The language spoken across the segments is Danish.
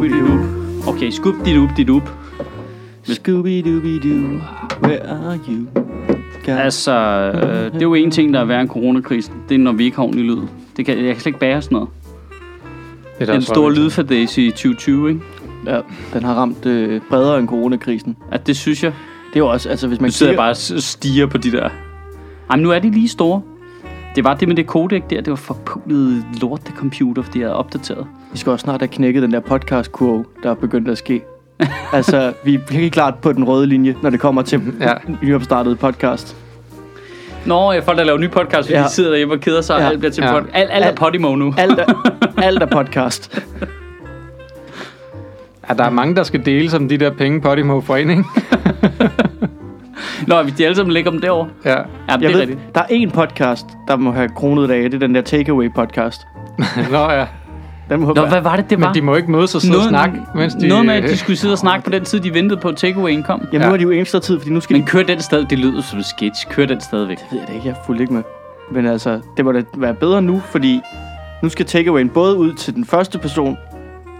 Scooby-Doo. Okay, Scooby-Doo-Doo. Scooby-Dooby-Doo, where are you? God. Altså, øh, det er jo en ting, der er værre end coronakrisen. Det er, når vi ikke har ordentlig lyd. Det kan, jeg kan slet ikke bære sådan noget. Det er Den store lydfadese i 2020, ikke? Ja, den har ramt øh, bredere end coronakrisen. At det synes jeg. Det er jo også, altså hvis man Nu sidder kigger- bare og stiger på de der. Ej, men nu er de lige store. Det var det med det codec der, det var forpulet lort, det computer, fordi jeg havde opdateret. Vi skal også snart have knækket den der podcast-kurve, der er begyndt at ske. altså, vi er virkelig klart på den røde linje, når det kommer til Ja. nyopstartet podcast. Nå, jeg folk, der laver ny podcast, fordi ja. De sidder derhjemme og keder sig, og Ja. alt bliver til Ja. pod- alt, alt er Podimo nu. Alt er, alt er podcast. Ja, der er mange, der skal dele som de der penge Podimo får ind, ikke? Nå, de alle sammen ligger dem derovre. Ja. Ja, det Jeg er ved, rigtigt. der er én podcast, der må have kronet af. Det er den der Takeaway podcast. Nå ja. Den må Nå, være- hvad var det, det var? Men de må ikke mødes og sidde og snakke, mens de... noget med, at de skulle sidde og snakke på den tid, de ventede på, at takeawayen kom. Jamen, nu Ja. har de jo ekstra tid, fordi nu skal Men de... kører den stadig, det lyder som en sketch, kører den stadigvæk. Det ved jeg da ikke, jeg fulgte ikke med. Men altså, det må da være bedre nu, fordi nu skal takeawayen både ud til den første person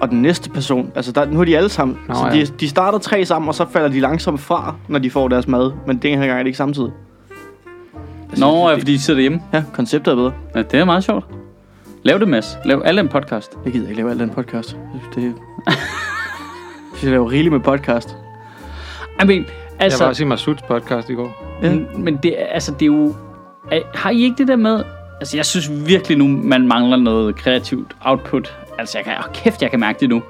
og den næste person. Altså, der, nu er de alle sammen. Nå, så ja. de, de starter tre sammen, og så falder de langsomt fra, når de får deres mad. Men den her gang er det ikke samtidig. Altså, Nå, ja, det, fordi de sidder hjemme. Ja, konceptet er bedre. Ja, det er meget sjovt. Lav det, Mads. Lav alle en podcast. Jeg gider ikke lave alt den podcast. Jeg Det, jeg jeg laver rigeligt med podcast. I mean, Jeg altså... var også i Masuds podcast i går. Ja. Men, men det, er- altså, det er jo... Har I ikke det der med... Altså, jeg synes virkelig nu, man mangler noget kreativt output. Altså, jeg kan... Oh, kæft, jeg kan mærke det nu.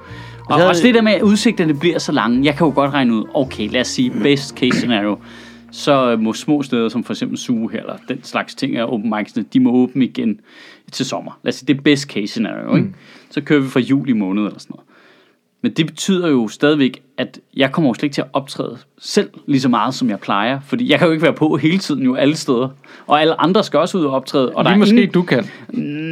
Og Jeg- også det der med, at udsigterne bliver så lange. Jeg kan jo godt regne ud, okay, lad os sige best case scenario. Så må små steder, som for eksempel Suge her, eller den slags ting er open mics'ene, de må åbne igen til sommer. Lad os sige, det er best case scenario, ikke? Så kører vi fra juli måned eller sådan noget. Men det betyder jo stadigvæk, at jeg kommer jo slet ikke til at optræde selv lige så meget, som jeg plejer. Fordi jeg kan jo ikke være på hele tiden jo alle steder. Og alle andre skal også ud og optræde. Og der Lige er måske ingen, du kan.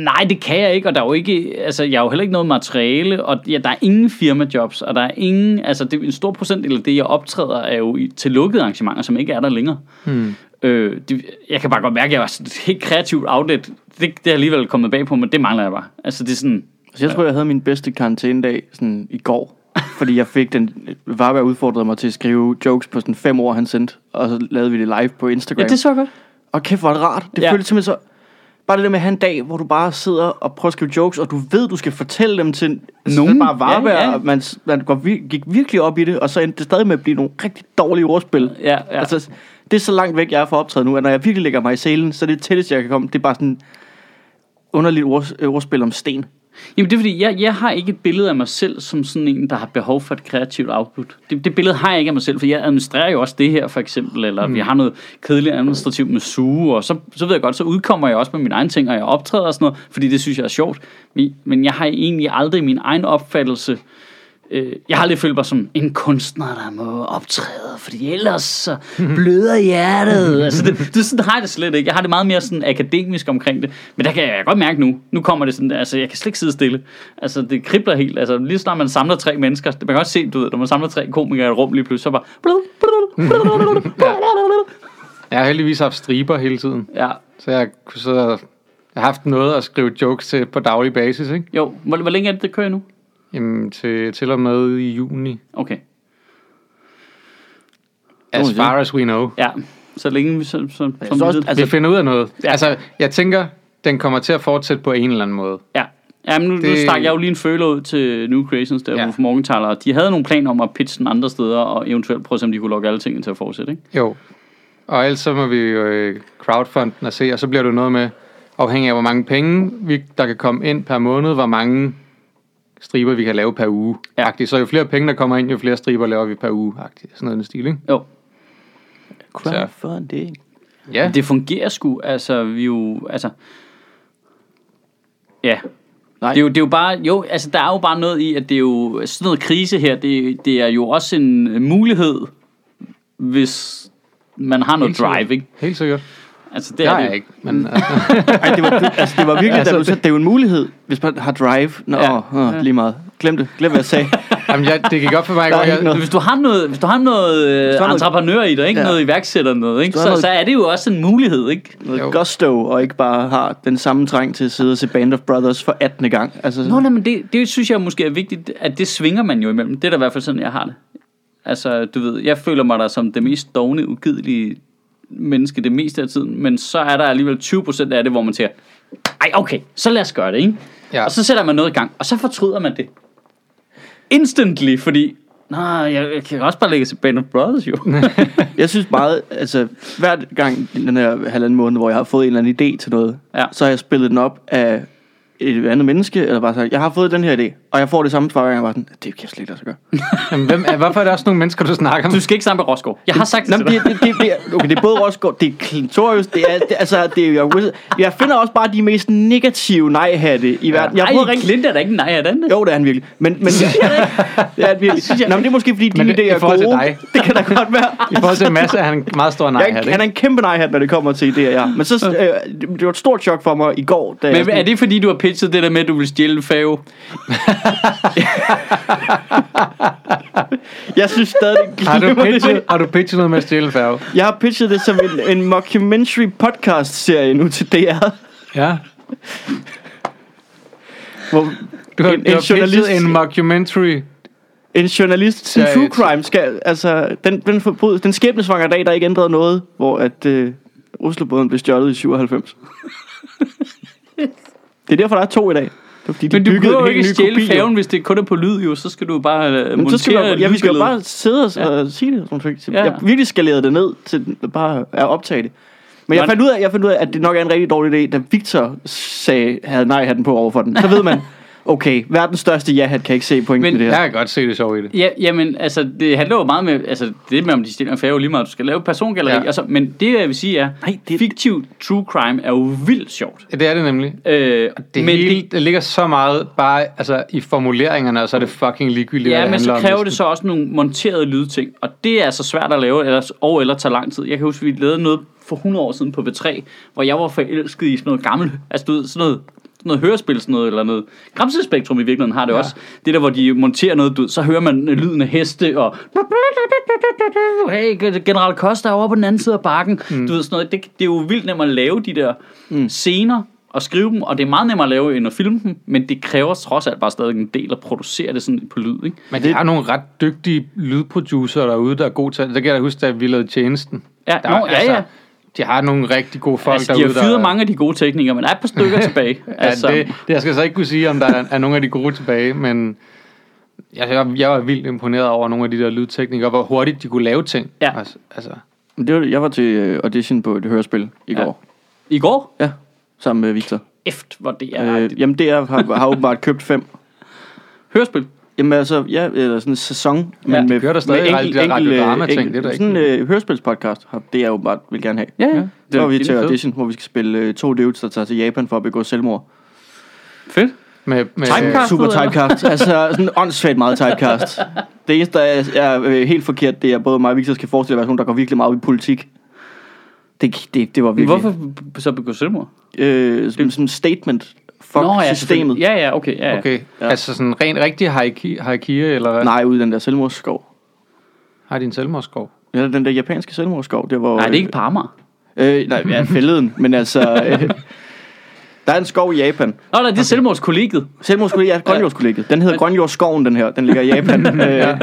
Nej, det kan jeg ikke, og der er jo ikke, altså, jeg har jo heller ikke noget materiale, og ja, der er ingen firmajobs, og der er ingen, altså, det en stor procentdel af det, jeg optræder, er jo i, til lukkede arrangementer, som ikke er der længere. Hmm. Øh, det, jeg kan bare godt mærke, at jeg var sådan et helt kreativt outlet. Det, det er alligevel kommet bag på, men det mangler jeg bare. Altså, det er sådan, Altså, jeg tror, jeg havde min bedste karantænedag sådan i går. Fordi jeg fik den... Varberg udfordrede mig til at skrive jokes på sådan fem år, han sendte. Og så lavede vi det live på Instagram. ja, det så godt. Og kæft, hvor det rart. Det Ja. ja. føles simpelthen så... Bare det der med at have en dag, hvor du bare sidder og prøver at skrive jokes, og du ved, du skal fortælle dem til altså, Nogen. Bare Varberg, Ja, ja. man, man gik virkelig op i det, og så endte det stadig med at blive nogle rigtig dårlige ordspil. Ja, ja. Altså, det er så langt væk, jeg er fra optræde nu, at når jeg virkelig lægger mig i selen, så er det tætteste, jeg kan komme. Det er bare sådan underligt ord, ordspil om sten. Jamen det er fordi, jeg, jeg har ikke et billede af mig selv som sådan en, der har behov for et kreativt output. Det, det billede har jeg ikke af mig selv, for jeg administrerer jo også det her for eksempel, eller mm. vi har noget kedeligt administrativt med suge, og så, så ved jeg godt, så udkommer jeg også med mine egne ting, og jeg optræder og sådan noget, fordi det synes jeg er sjovt. Men, men jeg har egentlig aldrig min egen opfattelse Øh, jeg har aldrig følt mig som en kunstner, der må optræde, fordi ellers så bløder hjertet. altså, det, det, sådan har jeg det slet ikke. Jeg har det meget mere sådan akademisk omkring det. Men der kan jeg godt mærke nu. Nu kommer det sådan, altså jeg kan slet ikke sidde stille. Altså det kribler helt. Altså lige snart man samler tre mennesker, man kan også se, du ved, når man samler tre komikere i et rum lige pludselig, så bare... Jeg har heldigvis haft striber hele tiden. Ja, Så jeg kunne sidde. Jeg har haft noget at skrive jokes til på daglig basis, ikke? jo. Hvor, hvor længe er det, det kører nu? Jamen, til, til og med i juni. Okay. As far as we know. Ja, så længe vi så, så, så, synes også, så altså- Vi finder ud af noget. Ja. Altså, jeg tænker, den kommer til at fortsætte på en eller anden måde. Ja. Ja, men nu, det... nu stak jeg jo lige en føler ud til New Creations, der Ja. ja. Morgenthaler, de havde nogle planer om at pitche den andre steder, og eventuelt prøve at se, om de kunne lokke alle tingene til at fortsætte, ikke? Jo. Og ellers så må vi jo øh, crowdfunden og se, og så bliver det noget med, afhængig af hvor mange penge, vi, der kan komme ind per måned, hvor mange striber vi kan lave per uge. Ja. Så jo flere penge, der kommer ind, jo flere striber laver vi per uge. -agtigt. Sådan noget i stil, ikke? Jo. Crowdfunding. Ja. Det fungerer sgu, altså, vi er jo, altså... Ja. Nej. Det er, jo, det er jo bare, jo, altså der er jo bare noget i, at det er jo, sådan noget krise her, det, det er jo også en mulighed, hvis man har noget Helt drive, ikke? Helt sikkert. Altså det Det er har det jeg jo. ikke. Men, Ej, det var, altså, det var virkelig, Altså, da du sagde, det er jo en mulighed, hvis man har drive. Nå, Ja. åh, åh, lige meget. Glem det. Glem, hvad jeg sagde. Jamen, jeg, det gik op for mig, Der er Jeg, noget. Hvis du har noget, hvis du har noget øh, har noget- entreprenør i dig, ikke? Ja. noget iværksætter noget, ikke? du har Så, noget- så er det jo også en mulighed, ikke? Noget Jo. gusto, og ikke bare har den samme trang til at sidde og se Band of Brothers for 18. gang. Altså, Nå, nej, men det, det synes jeg måske er vigtigt, at det svinger man jo imellem. Det er da i hvert fald sådan, jeg har det. Altså, du ved, jeg føler mig der som det mest dogne, ugidelige menneske det meste af tiden, men så er der alligevel 20% af det, hvor man siger, ej, okay, så lad os gøre det, ikke? Ja. Og så sætter man noget i gang, og så fortryder man det. Instantly, fordi, nej, jeg, jeg kan også bare lægge til Band of Brothers, jo. Jeg synes meget, altså hver gang i den her halvanden måned, hvor jeg har fået en eller anden idé til noget, Ja. så har jeg spillet den op af et andet menneske, eller bare sagt, jeg har fået den her idé, og jeg får det samme svar, hver gang jeg var sådan, det kan jeg slet ikke lade sig gøre. jamen, hvem, er- hvorfor er der også nogle mennesker, du snakker Du med? skal ikke sammen med Rosgaard. Jeg har sagt det Nå, til men dig. det, det, det, det, okay, det er både Rosgaard, det er Clintorius, det er, det, altså, det er, jeg, jeg finder også bare de mest negative nej-hatte i verden. Jeg har prøvet at Ej, ringe, Clint er da ikke en nej af den. jo, det er han virkelig. Men, men det er han virkelig. Nå, men det er måske fordi, dine idéer er gode. dig. Det kan da godt være. I forhold til Mads er han en meget stor nej Jeg, her, han er en kæmpe nej når det kommer til idéer, ja. Men så, øh, det, var et stort chok for mig i går, da jeg Men sådan- er det fordi, du har pitchet det der med, at du vil stjæle en fave? Jeg synes stadig, Har du, pitchet, har du pitchet noget med at stjæle en færge? Jeg har pitchet det som en, en mockumentary podcast-serie nu til DR. Ja. Hvor Du har, En- en, en du har journalist- en mockumentary. en journalist Serie true crime skal, altså, den, den, forbryd, den skæbnesvanger dag, der ikke ændrede noget, hvor at øh, Oslobåden blev stjålet i 97. det er derfor, der er to i dag. Det fordi, de Men du en jo ikke stjæle kopi, faven, hvis det kun er på lyd, jo. Så skal du bare uh, Men montere så skal jeg, ja, vi skal jo bare sidde og, og sige det. Som. Ja. Jeg virkelig skalerede det ned til bare at optage det. Men jeg fandt, ud af, jeg fandt ud af, at det nok er en rigtig dårlig idé, da Victor sagde, havde nej-hatten på over for den. Så ved man, okay, verdens største ja-hat kan ikke se pointen Men- i det her. Jeg kan godt se det sjov i det. Ja, jamen, altså, det handler jo meget med, altså, det med, om de stiller en er lige meget, du skal lave persongalleri, Ja. ja. altså, men det, jeg vil sige er, Nej, det- fiktiv true crime er jo vildt sjovt. Ja, det er det nemlig. Øh, Det, men hele, det, det ligger så meget bare altså, i formuleringerne, og så er det fucking ligegyldigt, ja, men så handler om kræver det så også nogle monterede lydting, og det er altså svært at lave, ellers, og eller tager lang tid. Jeg kan huske, vi lavede noget for 100 år siden på V3, hvor jeg var forelsket i sådan noget gammelt, altså du ved, sådan noget, sådan noget hørespil, sådan noget, eller noget. Gramsespektrum i virkeligheden har det ja. også. Det der, hvor de monterer noget, du så hører man lyden af heste, og hey, General Costa er over på den anden side af bakken. Mm. Du ved, sådan noget. Det, det er jo vildt nemt at lave de der mm. scener, og skrive dem, og det er meget nemmere at lave, end at filme dem, men det kræver trods alt bare stadig en del at producere det sådan på lyd, ikke? Men der er nogle ret dygtige lydproducer derude, der er gode til det. Kan jeg da huske, da vi lavede tjenesten. Ja, der, nå, ja, ja. De har nogle rigtig gode folk Altså, de derude, har fyret der, mange af de gode teknikere, men der er et par stykker tilbage. Altså, Ja, det, det, jeg skal så ikke kunne sige, om der er, er nogle af de gode tilbage, men jeg, jeg, jeg var vildt imponeret over nogle af de der lydteknikere, hvor hurtigt de kunne lave ting. Ja. Altså, altså, Men Det var, jeg var til øh, audition på et hørespil i Ja. går. I går? Ja, sammen med Victor. Eft, hvor det er Øh, jamen, det har, har åbenbart købt fem. Hørespil. Jamen altså, ja, eller sådan en sæson. Ja, med, de kører der stadig med alle de der radiodrama-ting, det er ikke- Sådan en øh, hørespilspodcast, har det jeg jo bare vil gerne have. Ja, ja. Så var vi det til er audition, hvor vi skal spille øh, to dudes, der tager til Japan for at begå selvmord. Fedt. med, med, Typecast. Super typecast. altså sådan åndssvagt meget typecast. Det eneste, der er, er øh, helt forkert, det er både mig og Victor skal forestille os, nogen, der går virkelig meget op i politik. Det, det, det var Men virkelig... hvorfor b- så begå selvmord? Øh, som, som statement. Fuck Nå, ja, systemet. Ja, ja, okay. Ja, ja. Okay, Ja. ja. altså sådan rent rigtig haiki, haikia, eller hvad? Nej, ude i den der selvmordsskov. Har de en selvmordsskov? Ja, den der japanske selvmordsskov, der hvor... Nej, det er ikke på Amager. Øh, nej, ja, fælleden, men altså... Øh, der er en skov i Japan. Nå, nej, det er selvmordskollegiet. Selvmordskollegiet, ja, Grønjordskollegiet. Den hedder Grønjordsskoven, den her. Den ligger i Japan. øh,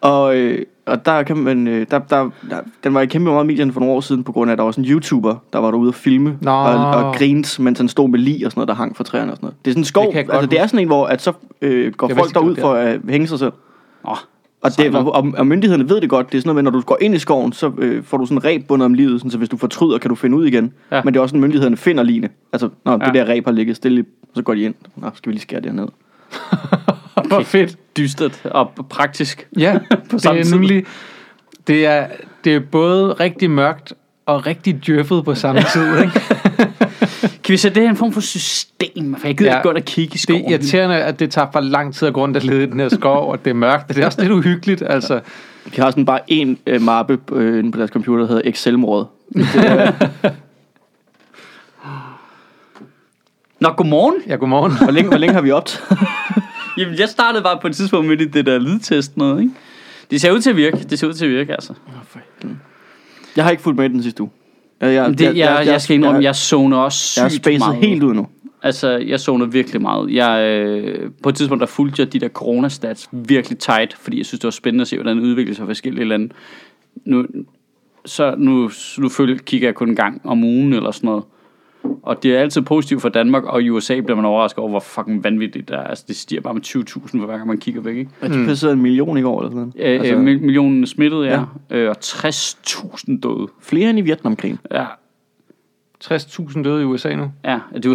og, øh, og der kan man... Øh, der, der, der, den var i kæmpe meget i medierne for nogle år siden, på grund af, at der var sådan en YouTuber, der var derude og filme. Nå. Og, og grins, mens han stod med lig og sådan noget, der hang fra træerne og sådan noget. Det er sådan en skov. Det altså, det er sådan en, hvor at så øh, går Jeg folk derud for at hænge sig selv. Åh, Og, det, og, og, og myndighederne ved det godt. Det er sådan noget med, når du går ind i skoven, så øh, får du sådan en reb bundet om livet, sådan, så hvis du fortryder, kan du finde ud igen. Ja. Men det er også sådan, myndighederne finder ligene. Altså, når det Ja. der reb har ligget stille, så går de ind. Nå, skal vi lige skære det her ned. Hvor fedt. dystert og praktisk. Ja, På det samme er tid. nemlig... Det er, det er både rigtig mørkt og rigtig djøffet på samme tid, ikke? Kan vi sætte det her i en form for system? For jeg gider Ja. ikke gå ind og kigge i Det skoven. er irriterende, at det tager for lang tid at gå rundt og lede i den her skov, og det er mørkt. Det er også lidt uhyggeligt, altså. De har sådan bare en øh, mappe øh, inde på deres computer, der hedder Excel-mordet. Nå, godmorgen. Ja, godmorgen. Hvor længe, hvor længe har vi optaget? Jamen, jeg startede bare på et tidspunkt med det, det der lydtest noget, ikke? Det ser ud til at virke. Det ser ud til at virke, altså. Jeg har ikke fulgt med den sidste uge. Jeg, jeg, Det, jeg, jeg, jeg skal indrømme, jeg zoner også jeg er sygt spacet meget. helt ud nu. Altså, jeg zoner virkelig meget. Jeg, øh, på et tidspunkt, der fulgte jeg de der coronastats virkelig tight, fordi jeg synes, det var spændende at se, hvordan det udvikler sig i forskellige lande. Nu, så nu, nu følger, kigger jeg kun en gang om ugen eller sådan noget. Og det er altid positivt for Danmark, og i USA bliver man overrasket over, hvor fucking vanvittigt det er. Altså, det stiger bare med 20.000 for hver gang man kigger væk, ikke? Jeg mm. passerede en million i går eller sådan noget. Øh, altså, altså, millionen smittede, ja. ja. Øh, og 60.000 døde. flere end i Vietnamkrigen. Ja, 60.000 døde i USA nu. ja, det var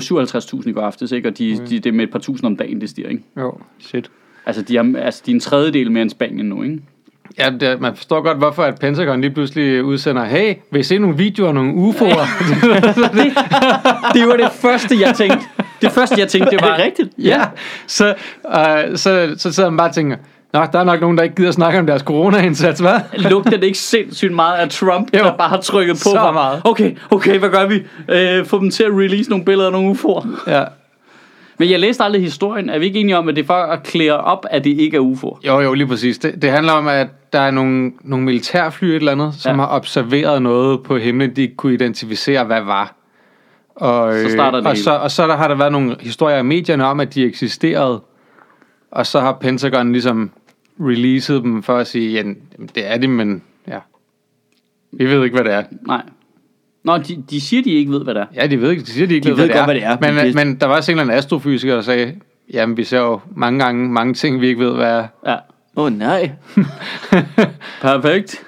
57.000 i går aftes, ikke? Og de, Okay. de, det er med et par tusind om dagen, det stiger, ikke? Jo, shit. Altså, de er, altså, de er en tredjedel mere end Spanien nu, ikke? Ja, det, man forstår godt, hvorfor at Pentagon lige pludselig udsender, hey, vil I se nogle videoer af nogle UFO'er? Det var det første, jeg tænkte. Det første, jeg tænkte, det var... Er det rigtigt? ja. Så, øh, så, så sidder man bare og tænker, Nå, der er nok nogen, der ikke gider snakke om deres corona-indsats, hvad? Lugter det ikke sindssygt meget af Trump, Jo. der bare har trykket på? Så for- meget. Okay, okay, hvad gør vi? Øh, få dem til at release nogle billeder af nogle UFO'er. Ja. Men jeg læste aldrig historien. Er vi ikke enige om, at det er for at klære op, at det ikke er UFO'er? Jo, jo, lige præcis. Det, det handler om, at der er nogle, nogle militærfly et eller andet, som Ja. har observeret noget på himlen, de ikke kunne identificere, hvad var. Og, Så starter det og hele. så, og så der har der været nogle historier i medierne om, at de eksisterede. Og så har Pentagon ligesom releaset dem for at sige, ja, det er de, men ja. Vi ved ikke, hvad det er. Nej. Nå, de, de siger, de ikke ved, hvad det er. Ja, de ved ikke, de siger, de ikke De ved, ved hvad, godt, det hvad er. det er, Men, men det- men der var også en eller anden astrofysiker, der sagde, jamen vi ser jo mange gange mange ting, vi ikke ved, hvad er. Ja. Åh oh, nej. Perfekt.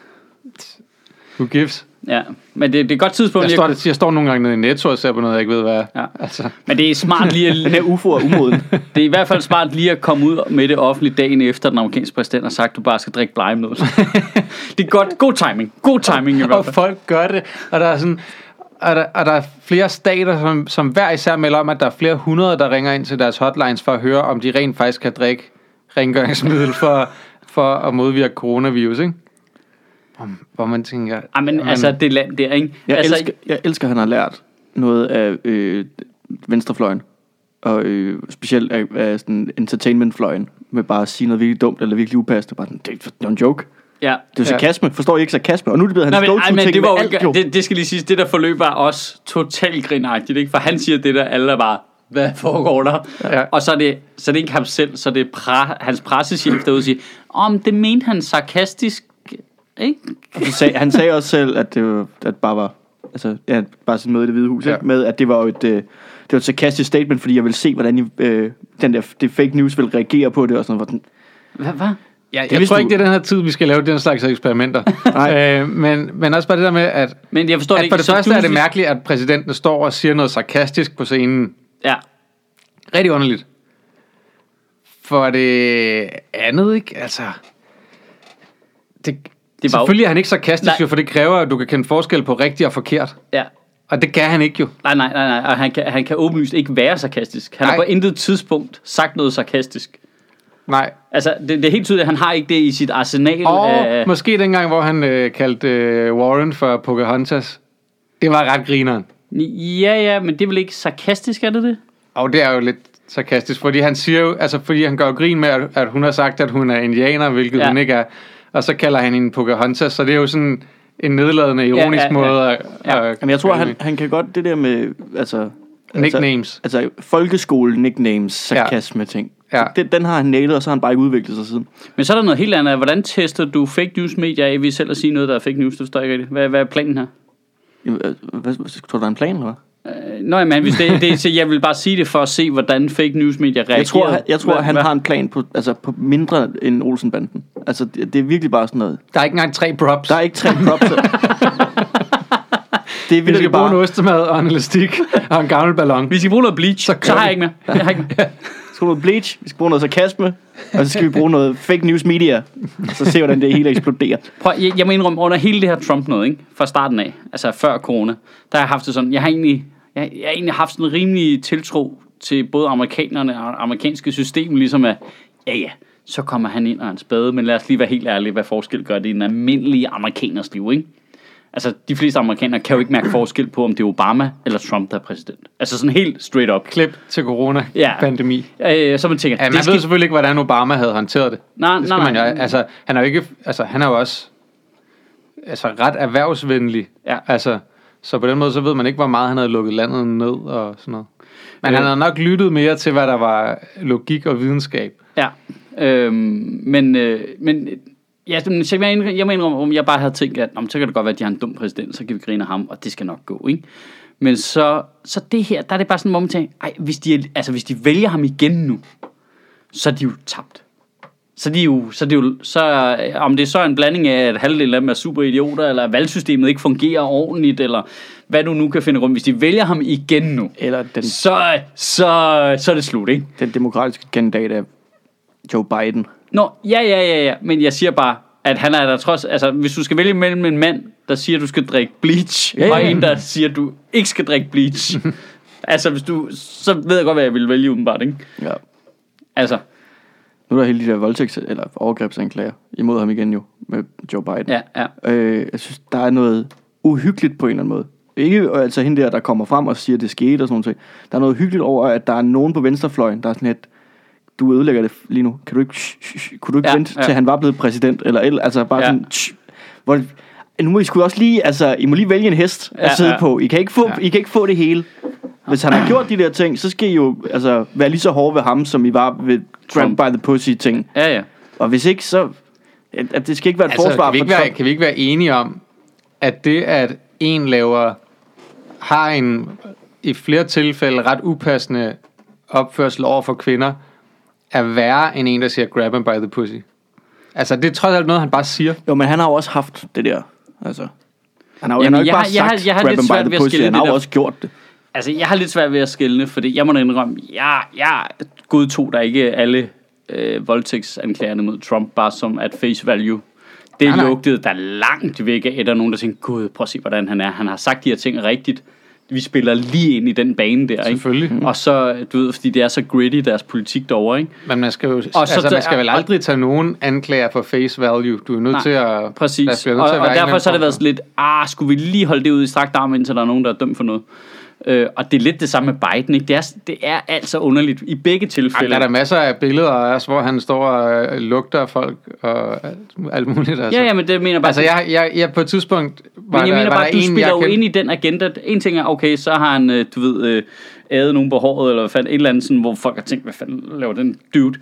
Who gives? Ja. Men det, det er et godt tidspunkt Jeg står, at... jeg står nogle gange nede i Netto og ser på noget, jeg ikke ved, hvad er. Ja. Altså, Men det er smart lige Den at... her UFO er umoden. Det er i hvert fald smart lige at komme ud med det offentligt dagen efter, den amerikanske præsident har sagt, at du bare skal drikke blegemiddel. det er godt. God timing. God timing i hvert og fald. folk gør det, og der er sådan... Og der, og der er flere stater, som, som hver især melder om, at der er flere hundrede, der ringer ind til deres hotlines for at høre, om de rent faktisk kan drikke rengøringsmiddel for, for at modvirke coronavirus, ikke? Hvor, hvor man tænker... Ej, men altså, det land der, ikke? Jeg, altså, elsker, jeg elsker, at han har lært noget af øh, venstrefløjen. Og øh, specielt af, af sådan entertainmentfløjen. Med bare at sige noget virkelig dumt eller virkelig upassende. Bare sådan, det, er en joke. Ja. Det er jo Ja. sarkasme. Forstår I ikke sarkasme? Og nu er det blevet hans Nej, men, det, var alt, jo. det, det skal lige siges, det der forløb var også totalt grinagtigt, ikke? For han siger det der, alle er bare, hvad foregår der? Ja. Og så er, det, så er det ikke ham selv, så er det pra, hans pressechef derude og siger, om det mente han sarkastisk, ikke? Han sagde, han sagde også selv, at det var, at bare var... Altså, ja, bare sådan møde i det hvide hus, Ja. ja. med at det var jo et, øh, det var et sarkastisk statement, fordi jeg ville se, hvordan I, øh, den der, det fake news vil reagere på det, og sådan noget. Hvor den, Hvad? hvad? Ja, Det jeg tror du. ikke, det er den her tid, vi skal lave den slags eksperimenter. Nej. øh, men, men også bare det der med, at, Men jeg forstår det at ikke. for det så første er det mærkeligt, at præsidenten står og siger noget sarkastisk på scenen. Ja. Rigtig underligt. For det andet, ikke? Altså... Det, Det var jo- selvfølgelig er han ikke sarkastisk, Nej. jo, for det kræver, at du kan kende forskel på rigtigt og forkert. Ja. Og det kan han ikke jo. Nej, nej, nej, nej. Og han kan, han kan åbenlyst ikke være sarkastisk. Han har Nej. på intet tidspunkt sagt noget sarkastisk. Nej. Altså, det, det er helt tydeligt, at han har ikke det i sit arsenal Og af... måske dengang, hvor han øh, kaldte øh, Warren for Pocahontas. Det var ret grineren. Ja, ja, men det er vel ikke sarkastisk, er det det? Og det er jo lidt sarkastisk, fordi han siger jo, altså fordi han gør grin med, at, at hun har sagt, at hun er indianer, hvilket ja. hun ikke er. Og så kalder han hende Pocahontas, så det er jo sådan en nedladende, ironisk ja, ja. måde at... Ja. at Jamen, jeg tror, han, han kan godt det der med, altså... Nicknames. Altså, altså folkeskole nicknames, sarkasme ting. Ja. Den, den har han nailet, og så har han bare ikke udviklet sig siden. Men så er der noget helt andet. Hvordan tester du fake news medier af, ved selv at sige noget, der er fake news? Det forstår jeg ikke rigtigt. Hvad, hvad er planen her? Jamen, øh, Hvad, hvad, tror du, der er en plan, eller hvad? Øh, Nå, men hvis det, det, så jeg vil bare sige det for at se, hvordan fake news medier reagerer. Jeg tror, han, jeg tror Hvad- han hvad- har en plan på, altså, på mindre end Olsenbanden. Altså, det, det er virkelig bare sådan noget. Der er ikke engang tre props. Der er ikke tre props. det er vi skal virkelig bruge en bare... ostemad og en elastik og en gammel ballon. Vi skal bruge noget bleach, så, så har jeg ikke mere. Jeg har ikke mere. Skal bruge noget bleach, vi skal bruge noget sarkasme, og så skal vi bruge noget fake news media. Og så se, hvordan det hele eksploderer. Prøv, jeg, jeg må indrømme, under hele det her Trump noget, ikke? fra starten af, altså før corona, der har jeg haft det sådan, jeg har egentlig, jeg, jeg har egentlig haft sådan en rimelig tiltro til både amerikanerne og det amerikanske system, ligesom at, ja ja, så kommer han ind og en spade, men lad os lige være helt ærlige, hvad forskel gør det i en almindelig amerikaners liv, ikke? Altså, de fleste amerikanere kan jo ikke mærke forskel på, om det er Obama eller Trump, der er præsident. Altså sådan helt straight up. Klip til corona-pandemi. Ja. Øh, så man tænker, Ja, man det ved skal... selvfølgelig ikke, hvordan Obama havde håndteret det. Nej, det nej, man jo, nej. altså, han er jo ikke, altså, han er jo også altså, ret erhvervsvenlig. Ja. Altså, så på den måde, så ved man ikke, hvor meget han havde lukket landet ned og sådan noget. Men Øh. han havde nok lyttet mere til, hvad der var logik og videnskab. Ja, øhm, men, øh, men ja, men jeg, må indrømme, om jeg bare havde tænkt, at om, så kan det godt være, at de har en dum præsident, så kan vi grine af ham, og det skal nok gå, ikke? Men så, så det her, der er det bare sådan, hvor man tænker, ej, hvis de, er- altså, hvis de vælger ham igen nu, så er de jo tabt. Så, de er jo, så, er det jo, så om det er så en blanding af, at halvdelen af dem er super idioter, eller at valgsystemet ikke fungerer ordentligt, eller hvad du nu kan finde rum. Hvis de vælger ham igen nu, Eller den, så, så, så er det slut, ikke? den demokratiske kandidat af Joe Biden. Nå, ja, ja, ja, ja, men jeg siger bare, at han er der trods, altså hvis du skal vælge mellem en mand, der siger, du skal drikke bleach, ja. og en, der siger, du ikke skal drikke bleach, altså hvis du, så ved jeg godt, hvad jeg vil vælge umiddelbart, ikke? Ja. Altså, Nu er der hele de der voldtægts- eller overgrebsanklager imod ham igen jo, med Joe Biden. ja, ja. Øh, jeg synes, der er noget uhyggeligt på en eller anden måde. Ikke øh, altså hende der, der kommer frem og siger, at det skete og sådan noget. Der er noget hyggeligt over, at der er nogen på venstrefløjen, der er sådan et, du ødelægger det lige nu. Kan du ikke, shh, shh, shh, kunne du ikke Ja, vente, ja. til han var blevet præsident? Eller, eller altså bare Ja. sådan, shh, hvor, nu må I sgu også lige, altså, I må lige vælge en hest at Ja, sidde ja. på. I kan, ikke få, Ja. I kan ikke få det hele. Hvis han har gjort de der ting, så skal I jo altså, være lige så hårde ved ham, som I var ved Trump by the pussy ting. Ja, ja. Og hvis ikke, så... At, at det skal ikke være et Altså, forsvar kan, vi for ikke være, Trump. kan vi ikke være enige om, at det, at en laver, har en i flere tilfælde ret upassende opførsel over for kvinder, er værre end en, der siger grab him by the pussy? Altså, det er trods alt noget, han bare siger. Jo, men han har jo også haft det der. Altså, han har jo Jamen, han har ikke jeg bare har- jeg har- sagt, jeg har grab lidt him by svært the ved at pussy, skille Han det har jo også gjort det. Altså, jeg har lidt svært ved at skille, fordi jeg må da indrømme, jeg, jeg godtog der ikke alle øh, voldtægtsanklagerne mod Trump, bare som at face value. Det Nej, nej. lugtede der langt væk af, at der er nogen, der tænkte, gud, prøv at se, hvordan han er. Han har sagt de her ting rigtigt. Vi spiller lige ind i den bane der, ikke? Selvfølgelig. Og så, du ved, fordi det er så gritty, deres politik derovre, ikke? Men man skal jo, så altså, man skal vel aldrig tage nogen anklager for face value. Du er nødt Nej, til at... Præcis. nødt Og, til at og en derfor så har det været sådan lidt, ah, skulle vi lige holde det ud i strakt arm, indtil der er nogen, der er dømt for noget. Øh, og det er lidt det samme med Biden, ikke? Det er, det er altså underligt i begge Ej, tilfælde. der er der masser af billeder af os, hvor han står og øh, lugter folk og alt, alt muligt. Altså. Ja, ja, men det mener bare... Altså, jeg, jeg, jeg på et tidspunkt var men jeg der, mener bare, der du en, spiller jo kendte- ind i den agenda. En ting er, okay, så har han, øh, du ved, øh, ædet nogen på håret, eller hvad fanden, et eller andet sådan, hvor folk har tænkt, hvad fanden laver den dude?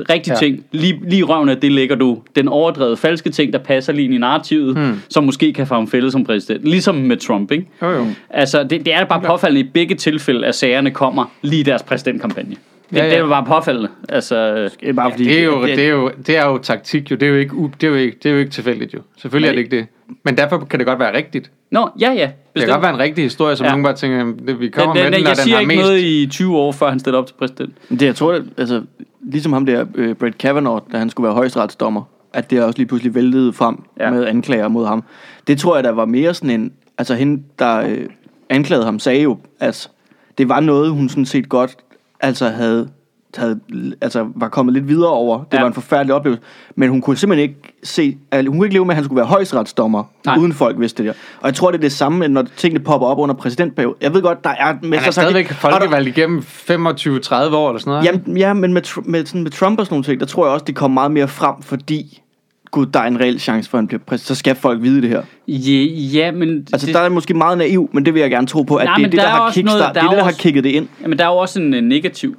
Rigtig Ja. ja. ting. Lige, lige røven af det lægger du den overdrevet falske ting, der passer lige ind i narrativet, Hmm. hmm. som måske kan få ham fældet som præsident. Ligesom med Trump, ikke? Jo, jo. Altså, det, det er bare påfaldende i begge tilfælde, at sagerne kommer lige i deres præsidentkampagne. Det, Ja, ja, ja. ja. det er bare påfaldende. Altså, Det er bare fordi... Det er, jo, det, er jo, det er jo taktik, jo. Det er jo ikke, det er jo ikke, det er jo ikke tilfældigt, jo. Selvfølgelig er det ikke det. Men derfor kan det godt være rigtigt. Nå, ja, ja. Det kan godt være en rigtig historie, som Ja. ja. nogen bare tænker, "Jamen, det, vi kommer den, med den, den, når jeg den siger har ikke mest... noget i 20 år, før han stiller op til præsident. Det, jeg tror, at, altså, ligesom ham der, øh, Brett Kavanaugh, da han skulle være højesteretsdommer, at det også lige pludselig væltede frem Ja. med anklager mod ham. Det tror jeg, der var mere sådan en... Altså hende, der øh, anklagede ham, sagde jo, at det var noget, hun sådan set godt altså havde, havde altså var kommet lidt videre over. Det Ja. var en forfærdelig oplevelse. Men hun kunne simpelthen ikke se... Altså, hun kunne ikke leve med, at han skulle være højesteretsdommer, Nej. uden folk vidste det der. Og jeg tror, det er det samme, når tingene popper op under præsidentperioden. Jeg ved godt, der er... Han er stadigvæk folkevalgt igennem 25-30 år eller sådan noget. Jamen, ja, men med, med, sådan med Trump og sådan nogle ting, der tror jeg også, det kommer meget mere frem, fordi gud, der er en reel chance for, at han bliver præsident. Så skal folk vide det her. Ja, ja men... Altså, det, der er måske meget naiv, men det vil jeg gerne tro på, at Nej, det er men det, der der, er har også noget- kickstart, der det er det, der har også- kigget det ind. Jamen, der er jo også en uh, negativ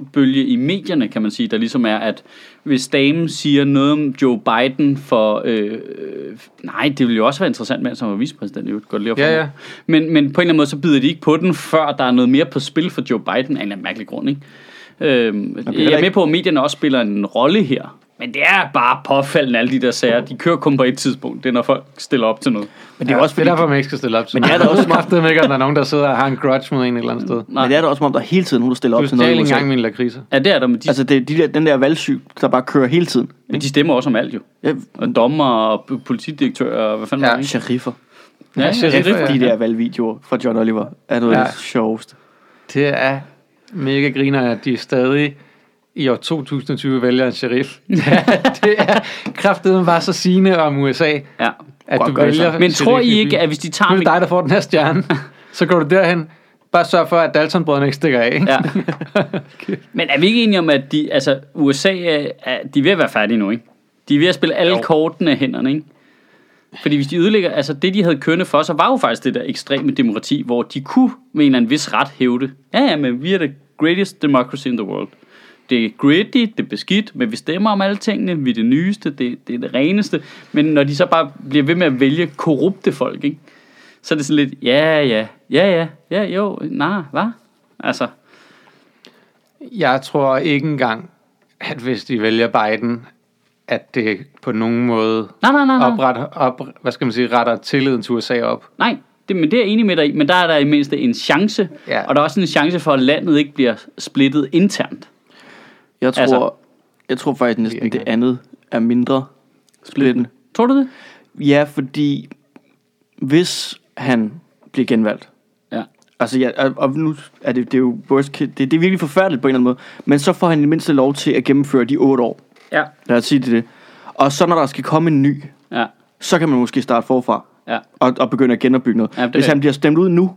uh, bølge i medierne, kan man sige, der ligesom er, at hvis damen siger noget om Joe Biden for... Øh, øh, nej, det ville jo også være interessant, mens han var vicepræsident. Det godt lige Ja, ja. Men, men på en eller anden måde, så bider de ikke på den, før der er noget mere på spil for Joe Biden, af en eller anden mærkelig grund, ikke? Øhm, jeg er med ikke- på, at medierne også spiller en rolle her. Men det er bare påfaldende, alle de der sager. De kører kun på et tidspunkt. Det er, når folk stiller op til noget. Men det er også det er fordi, derfor, man ikke skal stille op til Men det er da også- kraftet ikke, at der er nogen, der sidder og har en grudge mod en et eller andet sted. Nej. men det er der også, som om der hele tiden nogen, der stiller Du op til noget USA. engang min lakridser. Ja, det er der, men de, Altså, det er de der, den der valgsyg, der bare kører hele tiden. men de stemmer også om alt jo. Ja, Og dommer og p- politidirektør og hvad fanden Ja. ja. er det, ikke? sheriffer. Ja, Ja, ja, Ja, de der valgvideoer fra John Oliver er noget Ja. af det sjoveste. Det er mega griner, at de stadig i år 2020 vælger en sheriff. det er kraftedeme bare så sigende om USA. Ja, at du vælger... så. Men tror I ikke, at hvis de tager... Nu er det dig, der får den her stjerne. Så går du derhen. Bare sørg for, at Dalton-brødrene ikke stikker af. Ikke? Ja. Men er vi ikke enige om, at de, altså, USA er, de er ved at være færdige nu, ikke? De er ved at spille alle Jo. kortene af hænderne, ikke? Fordi hvis de ødelægger, altså det de havde kørende for sig, var jo faktisk det der ekstreme demokrati, hvor de kunne med en eller anden vis ret hævde, ja ja, men vi er the greatest democracy in the world. Det er gritty, det er beskidt, men vi stemmer om alle tingene, vi er det nyeste, det, det er det reneste. Men når de så bare bliver ved med at vælge korrupte folk, ikke? så er det sådan lidt, ja ja, ja ja, ja jo, nej, hvad? Altså, Jeg tror ikke engang, at hvis de vælger Biden, at det på nogen måde nej nej nej, nej. opretter, op, hvad skal man sige, retter tilliden til USA op. Nej, det, men det er jeg enig med dig i, men der er der i mindste en chance, Ja. og der er også en chance for, at landet ikke bliver splittet internt. Jeg tror, Altså- jeg tror faktisk næsten, det andet er mindre splittende. Tror du det? Ja, fordi hvis han bliver genvalgt, Ja. altså ja, og, nu er det, det er jo worst case, det, det er virkelig forfærdeligt på en eller anden måde, men så får han i det mindste lov til at gennemføre de otte år. Ja. Lad os sige det. det. Og så når der skal komme en ny, Ja. så kan man måske starte forfra Ja. og, og begynde at genopbygge noget. Ja, Hvis han bliver stemt ud nu,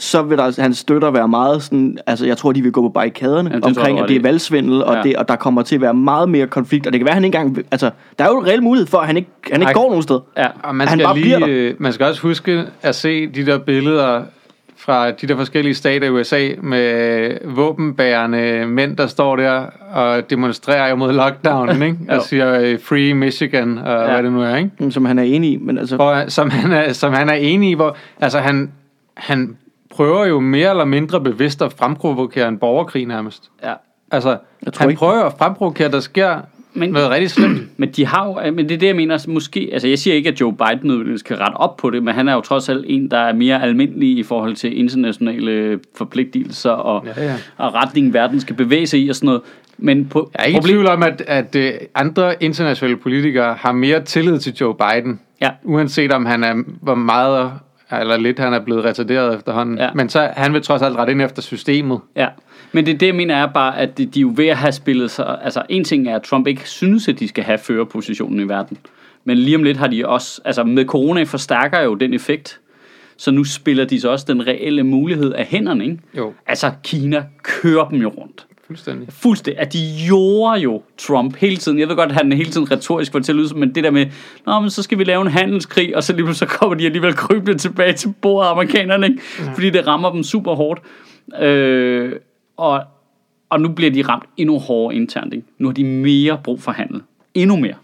så vil der, hans støtter være meget sådan, altså jeg tror, de vil gå på barrikaderne Ja, det tror jeg, omkring, at det er valgsvindel, og, Ja. det, og der kommer til at være meget mere konflikt, og det kan være, at han ikke engang, altså der er jo en reel mulighed for, at han ikke, han ikke Ej. går nogen sted. Ja. Og man Han skal, bare bliver lige, øh, man skal også huske at se de der billeder fra de der forskellige stater i USA med våbenbærende mænd, der står der og demonstrerer imod lockdownen, ikke? Og siger øh, Free Michigan og ja. hvad det nu er, ikke? Som han er enig i, men altså... Hvor, som, han er, som han er enig i, hvor altså han, han prøver jo mere eller mindre bevidst at fremprovokere en borgerkrig nærmest. ja. Altså, Jeg tror han ikke- prøver at fremprovokere, der sker Men- noget rigtig slemt. Men de har jo, men det er det, jeg mener, altså, måske, altså jeg siger ikke, at Joe Biden nødvendigvis kan rette op på det, men han er jo trods alt en, der er mere almindelig i forhold til internationale forpligtelser og, Ja, ja. og retningen verden skal bevæge sig i og sådan noget. Men på, Jeg er ikke i tvivl om, at, at øh, andre internationale politikere har mere tillid til Joe Biden, Ja. uanset om han er, hvor meget eller lidt han er blevet retarderet efterhånden. Ja. Men så han vil trods alt rette ind efter systemet. Ja, men det, det jeg mener er bare, at de, de er jo ved at have spillet sig... Altså, en ting er, at Trump ikke synes, at de skal have førerpositionen i verden. Men lige om lidt har de også... Altså, med corona forstærker jo den effekt. Så nu spiller de så også den reelle mulighed af hænderne, ikke? Jo. Altså, Kina kører dem jo rundt. Fuldstændig. Fuldstændig. At de jorder jo Trump hele tiden. Jeg ved godt, at han er hele tiden retorisk for til at lyde, men det der med, Nå, men så skal vi lave en handelskrig, og så lige så kommer de alligevel krybende tilbage til bordet, amerikanerne, ikke? Ja. fordi det rammer dem super hårdt. Øh, og, og nu bliver de ramt endnu hårdere internt. Ikke? Nu har de mere brug for handel. Endnu mere.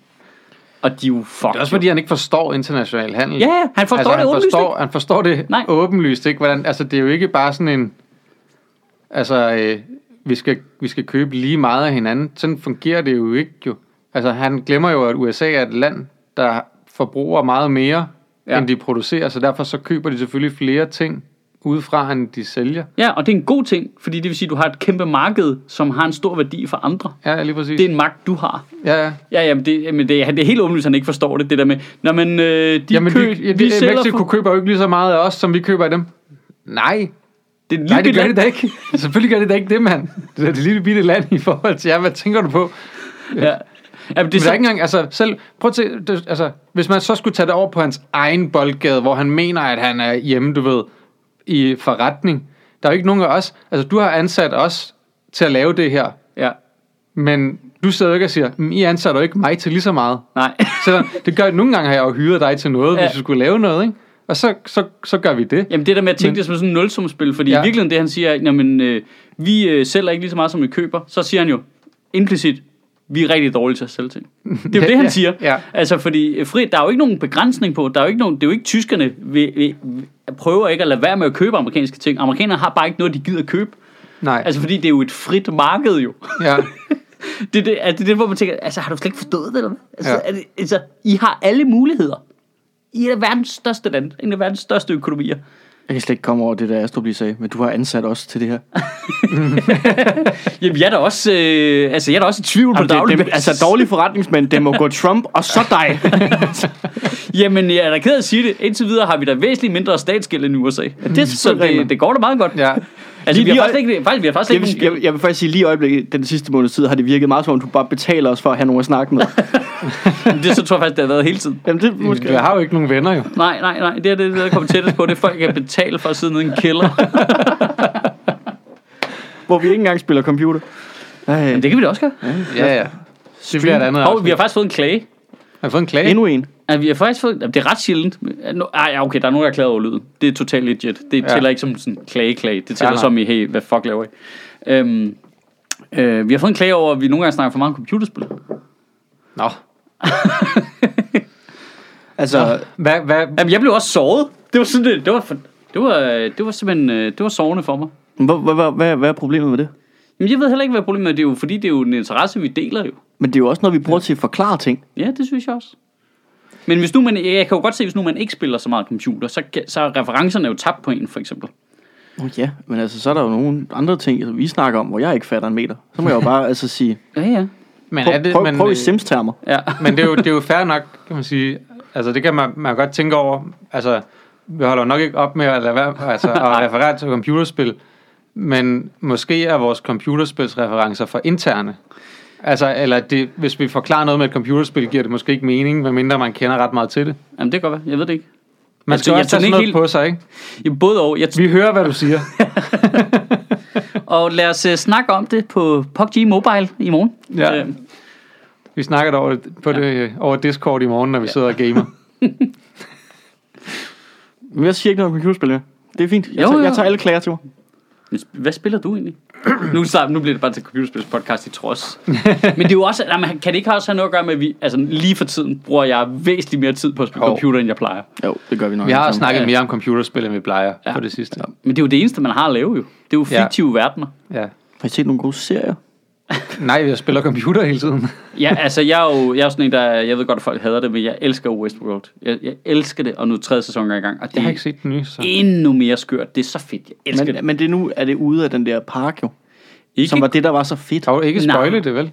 Og de er jo fuck. Det er også fordi, han ikke forstår international handel. Ja, han forstår det han åbenlyst forstår, han forstår det Nej. åbenlyst ikke. Hvordan, altså, det er jo ikke bare sådan en... Altså, øh, vi, skal, vi skal købe lige meget af hinanden. Sådan fungerer det jo ikke jo. Altså, han glemmer jo, at USA er et land, der forbruger meget mere, Ja. ja. end de producerer. Så derfor så køber de selvfølgelig flere ting udefra, end de sælger. Ja, og det er en god ting, fordi det vil sige, at du har et kæmpe marked, som har en stor værdi for andre. Ja, lige præcis. Det er en magt, du har. Ja, ja. Ja, jamen det, jamen det, det er helt åbenlyst, at han ikke forstår det, det der med, Nå, men øh, de Jamen, kø, de, de, sælger Mexico for- køber jo ikke lige så meget af os, som vi køber af dem. Nej, det er Nej, det gør land. det da ikke. Selvfølgelig gør det da ikke det, mand. Det er et lille bitte land i forhold til jer. Hvad tænker du på? Ja. Det er Men der er så, ikke engang, altså, selv, prøv at se, det, altså, hvis man så skulle tage det over på hans egen boldgade, hvor han mener, at han er hjemme, du ved, i forretning. Der er jo ikke nogen af os, altså, du har ansat os til at lave det her, ja, men du sidder jo ikke og siger, "Mm, I ansætter jo ikke mig til lige så meget. nej. Selvom det gør, nogle gange har jeg jo hyret dig til noget, Ja. ja. hvis du skulle lave noget, ikke? Og så, så, så gør vi det. Jamen det der med at tænke Men- det som sådan en nulsumspil, fordi ja. I virkeligheden det han siger, er, jamen, øh, vi øh, sælger ikke lige så meget som vi køber, så siger han jo implicit, vi er rigtig dårlige til at sælge ting. Det er jo det, han ja, siger. ja. Altså, fordi øh, fri, der er jo ikke nogen begrænsning på, der er jo ikke nogen, det er jo ikke tyskerne, vi, vi, prøver ikke at lade være med at købe amerikanske ting. Amerikanerne har bare ikke noget, de gider købe. Nej, Altså, fordi det er jo et frit marked jo. ja. Det er det, er det, det, hvor man tænker, altså har du slet ikke forstået det, eller hvad? Altså, Ja. er det, altså, I har alle muligheder. I er verdens største land, en af verdens største økonomier. Jeg kan slet ikke komme over det, der Astrup lige sagde, men du har ansat os til det her. Jamen, jeg er da også, øh, altså, jeg er da også i tvivl på Jamen, det, daglig det, basis. altså dårlige forretningsmænd, det må gå Trump, og så dig. Jamen, jeg er da ked af at sige det. Indtil videre har vi da væsentligt mindre statsgæld end USA. Ja, det er så det, det går da meget godt. ja. Altså, Lige- vi har lige faktisk ikke, faktisk, vi har faktisk Jeg ikke vil, jeg, nogen, jeg vil faktisk sige, lige i øjeblikket, den sidste måneds tid, har det virket meget som om, du bare betaler os for at have nogen at snakke med. det så tror jeg faktisk, det har været hele tiden. Jamen, det måske... Jeg har jo ikke nogen venner jo. Nej, nej, nej, det er det, der er kommet tættest på. Det er folk, kan betale for at sidde nede i en kælder. Hvor vi ikke engang spiller computer. Ej, Men det kan vi da også gøre. Ja, ja. Det bliver et andet Hov, vi har faktisk fået en klage. Har vi fået en klage? endnu en. Ja, vi har faktisk fået, jamen, det er ret sjældent. Nå, Ej, ja, okay, der er nogen, der er klaget over lyden. Det er totalt legit. Det Ja. tæller ikke som sådan klage-klage. Det tæller nej. som i, hey, hvad fuck laver I? Øhm, øh, vi har fået en klage over, at vi nogle gange snakker for meget om computerspil. Nå. Altså, Hvad, hvad, Jamen, jeg blev også såret. Det var sådan, det, det var, for, det var, det var simpelthen, øh, det var sårende for mig. hvad, hvad, hvad, hvad, er problemet med det? Men jeg ved heller ikke, hvad problemet er. Det er jo, fordi det er jo en interesse, vi deler jo. Men det er jo også noget, vi bruger til at forklare ting. Ja, det synes jeg også. Men hvis nu man, jeg kan jo godt se, hvis nu man ikke spiller så meget computer, så, så er referencerne jo tabt på en, for eksempel. Oh, ja, men altså, så er der jo nogle andre ting, altså, vi snakker om, hvor jeg ikke fatter en meter. Så må jeg jo bare altså sige, Ja, ja. men prøv, er det, prøv, men, prøv i øh, Sims-termer. Ja, Men det er, jo, det er jo fair nok, kan man sige. Altså, det kan man, man godt tænke over. Altså, vi holder nok ikke op med at, lade være, altså, at referere til computerspil. Men måske er vores computerspilsreferencer for interne. Altså, eller det, hvis vi forklarer noget med et computerspil, giver det måske ikke mening, medmindre man kender ret meget til det. Jamen, det kan godt være. Jeg ved det ikke. Man Altså, skal jeg også tage sådan noget ikke på sig, ikke? Ja, både og. Jeg Vi hører, hvad du siger. og lad os uh, snakke om det på PUBG Mobile i morgen. Ja. Øh, Vi snakker det over, på det, over Discord i morgen, når vi sidder og gamer. Men jeg siger ikke noget om computerspil mere. Det er fint. Jeg, Jo, tager, jo. jeg tager alle klager til mig. Hvad spiller du egentlig? Nu, start, nu bliver det bare til computerspils podcast i trods. Men det er jo også, nej, men kan det ikke også have noget at gøre med, at vi, altså lige for tiden bruger jeg væsentligt mere tid på at spille Jo. computer, end jeg plejer. Jo, det gør vi nok. Vi har snakket mere om computerspil, end vi plejer Ja. på det sidste. Men det er jo det eneste, man har at lave jo. Det er jo Ja. fiktive verdener. Ja. Har I set nogle gode serier? Nej, jeg spiller computer hele tiden. Ja, altså jeg er jo jeg er sådan en, der, jeg ved godt, at folk hader det, men jeg elsker Westworld. Jeg, jeg elsker det, og nu er tredje sæson er i gang, og det Jeg har er ikke set den nye, så... endnu mere skørt. Det er så fedt, jeg elsker Men, det. men det nu er det ude af den der park jo. Ikke? Som var det, der var så fedt. Har du ikke spoilet Nej. det, vel?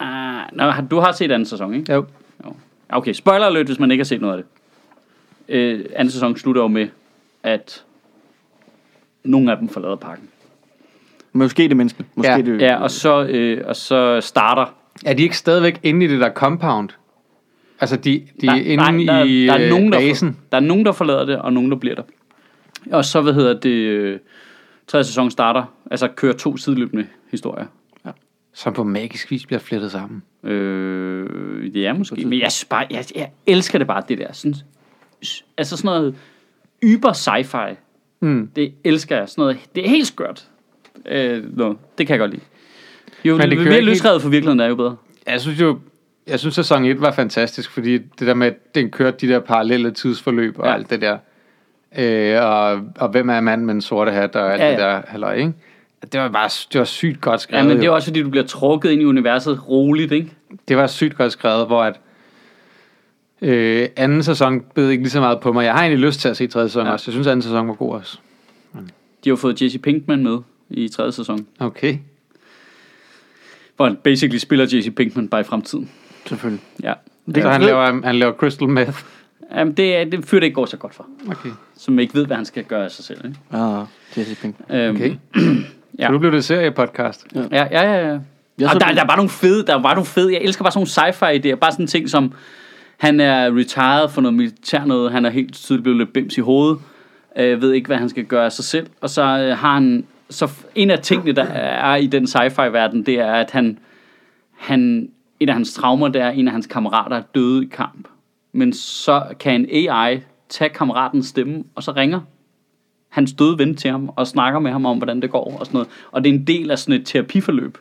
Ah, nå, har- du har set anden sæson, ikke? Jo. Jo. Okay, spoiler alert, hvis man ikke har set noget af det. Øh, anden sæson slutter jo med, at nogle af dem forlader parken. Måske det menneske. Måske Ja. det, Ja, og så, øh, og så starter... Er de ikke stadigvæk inde i det der compound? Altså, de, de er inde der, i der, er øh, nogen, der, basen. for, der er nogen, der forlader det, og nogen, der bliver der. Og så, hvad hedder det... Øh, tredje sæson starter, altså kører to sideløbende historier. Som på magisk vis bliver flettet sammen. Øh, ja, måske. Men jeg, bare, jeg, jeg elsker det bare, det der. Sådan, altså sådan noget yber sci-fi. Mm. Det elsker jeg. Sådan noget, det er helt skørt. Øh, no, det kan jeg godt lide. Jo Men det mere ikke løsredet for virkeligheden er jo bedre. Jeg synes jo, jeg synes sæson 1 var fantastisk, fordi det der med, at den kørte de der parallelle tidsforløb og Ja. ja. alt det der. Øh, og, og hvem er manden med en sorte hat og alt Ja, ja, ja. det der halløj, ikke? Det var bare det var sygt godt Ja, skrevet. men det er også fordi, du bliver trukket ind i universet roligt, ikke? det var sygt godt skrevet, hvor at øh, anden sæson bed ikke lige så meget på mig. Jeg har egentlig lyst til at se tredje sæson Ja. ja. også. Jeg synes, anden sæson var god også. De har fået Jesse Pinkman med i tredje sæson. Okay. Hvor han basically spiller Jesse Pinkman bare i fremtiden. Selvfølgelig. Ja. Det så han laver, han laver crystal meth. Jamen, det er det fyr, det ikke går så godt for. Okay. Som ikke ved, hvad han skal gøre af sig selv. Ikke? Ah, Jesse Pink. Øhm, Okay. Ja. Så nu blev det seriepodcast. Ja, ja, ja. ja. Jeg og der, den- der er bare nogle fede, der er bare nogle fede, jeg elsker bare sådan nogle sci-fi idéer, bare sådan ting som, han er retired for noget militær noget, han er helt tydeligt blevet lidt bims i hovedet, øh, ved ikke, hvad han skal gøre af sig selv, og så øh, har han, så en af tingene, der er i den sci-fi-verden, det er, at han, han, en af hans traumer, det er, at en af hans kammerater er døde i kamp, men så kan en AI tage kammeratens stemme, og så ringer hans døde ven til ham, og snakker med ham om, hvordan det går, og sådan noget. Og det er en del af sådan et terapiforløb.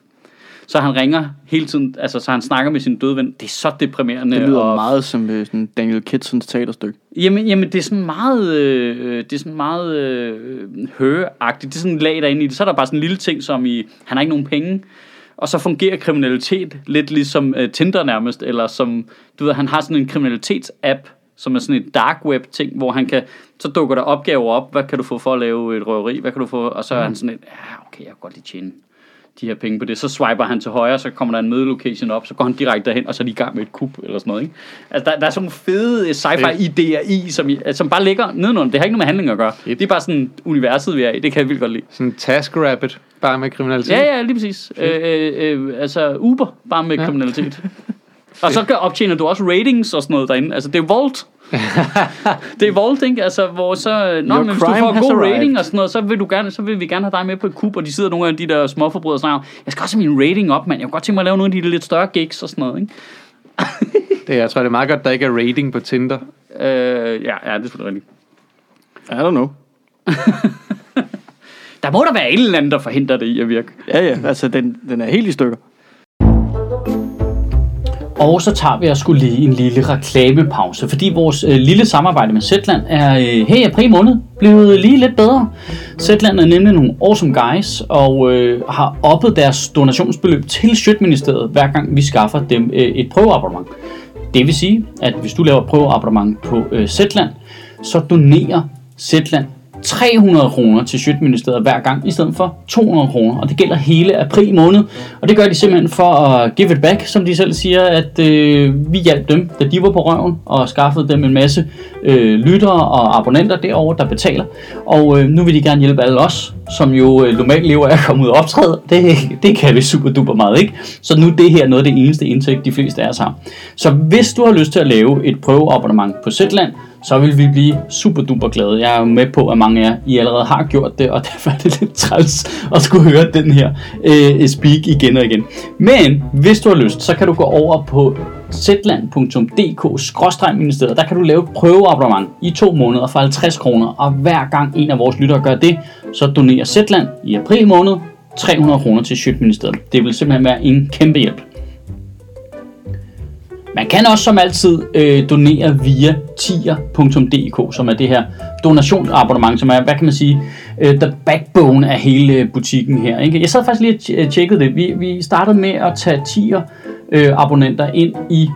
Så han ringer hele tiden, altså så han snakker med sin døde ven. Det er så deprimerende. Det lyder og, meget som øh, sådan Daniel Kitsons teaterstykke. Jamen, jamen det er sådan meget, øh, det er sådan meget øh, høreagtigt. Det er sådan lag derinde i det. Så er der bare sådan en lille ting, som i, han har ikke nogen penge. Og så fungerer kriminalitet lidt ligesom øh, Tinder nærmest, eller som, du ved, han har sådan en kriminalitets-app, som er sådan et dark web ting, hvor han kan, så dukker der opgaver op, hvad kan du få for at lave et røveri, hvad kan du få, og så er han sådan et, ja, okay, jeg kan godt lige tjene de her penge på det. Så swiper han til højre, så kommer der en mødelocation op, så går han direkte derhen, og så er de i gang med et kub eller sådan noget. Ikke? Altså, der, der er sådan nogle fede sci-fi idéer i, som, i- som bare ligger nedenunder. Det har ikke noget med handling at gøre. Yep. Det er bare sådan universet, vi er i. Det kan jeg vildt godt lide. Sådan task rabbit, bare med kriminalitet. Ja, ja, lige præcis. Øh, øh, øh, altså Uber, bare med Ja. kriminalitet. Og så optjener du også ratings og sådan noget derinde. Altså, det er Vault. det er Vault, ikke? Altså, hvor så... øh, Nå, Your men hvis du får en god arrived. rating og sådan noget, så vil, du gerne, så vil vi gerne have dig med på et kub, og de sidder nogle af de der småforbrydere og snakker jeg skal også have min rating op, mand. Jeg kunne godt tænke mig at lave nogle af de lidt større gigs og sådan noget, ikke? Det, jeg tror, det er meget godt, der ikke er rating på Tinder. Øh, ja, ja, det er selvfølgelig rigtigt. I don't know. Der må der være et eller andet, der forhindrer det i at virke. Ja, ja, altså den, den er helt i stykker. Og så tager vi og skulle lige en lille reklamepause, fordi vores øh, lille samarbejde med Zetland er øh, her i april måned blevet lige lidt bedre. Zetland er nemlig nogle awesome guys og øh, har oppet deres donationsbeløb til Sjøtministeriet, hver gang vi skaffer dem øh, et prøveabonnement. Det vil sige, at hvis du laver et prøveabonnement på øh, Zetland, så donerer Zetland 300 kroner til Sjøtministeriet hver gang, i stedet for 200 kroner. Og det gælder hele april måned. Og det gør de simpelthen for at give it back, som de selv siger, at øh, vi hjalp dem, da de var på røven, og skaffede dem en masse øh, lyttere og abonnenter derovre, der betaler. Og øh, nu vil de gerne hjælpe alle os, som jo øh, normalt lever af at komme ud og optræde. Det, det kan vi super duper meget, ikke? Så nu er det her noget af det eneste indtægt, de fleste af os har. Så hvis du har lyst til at lave et prøveabonnement på Zetland, så vil vi blive super duper glade. Jeg er jo med på, at mange af jer I allerede har gjort det, og derfor er det lidt træls at skulle høre den her øh, speak igen og igen. Men hvis du har lyst, så kan du gå over på zland.dk-ministeriet. Der kan du lave et prøveabonnement i to måneder for 50 kroner, og hver gang en af vores lyttere gør det, så donerer Zetland i april måned 300 kroner til Sjøtministeriet. Det vil simpelthen være en kæmpe hjælp. Man kan også som altid øh, donere via tier.dk, som er det her donationsabonnement, som er, hvad kan man sige, øh, the backbone af hele øh, butikken her. Ikke? Jeg sad faktisk lige og øh, tjekkede det. Vi, vi startede med at tage tier øh, abonnenter ind i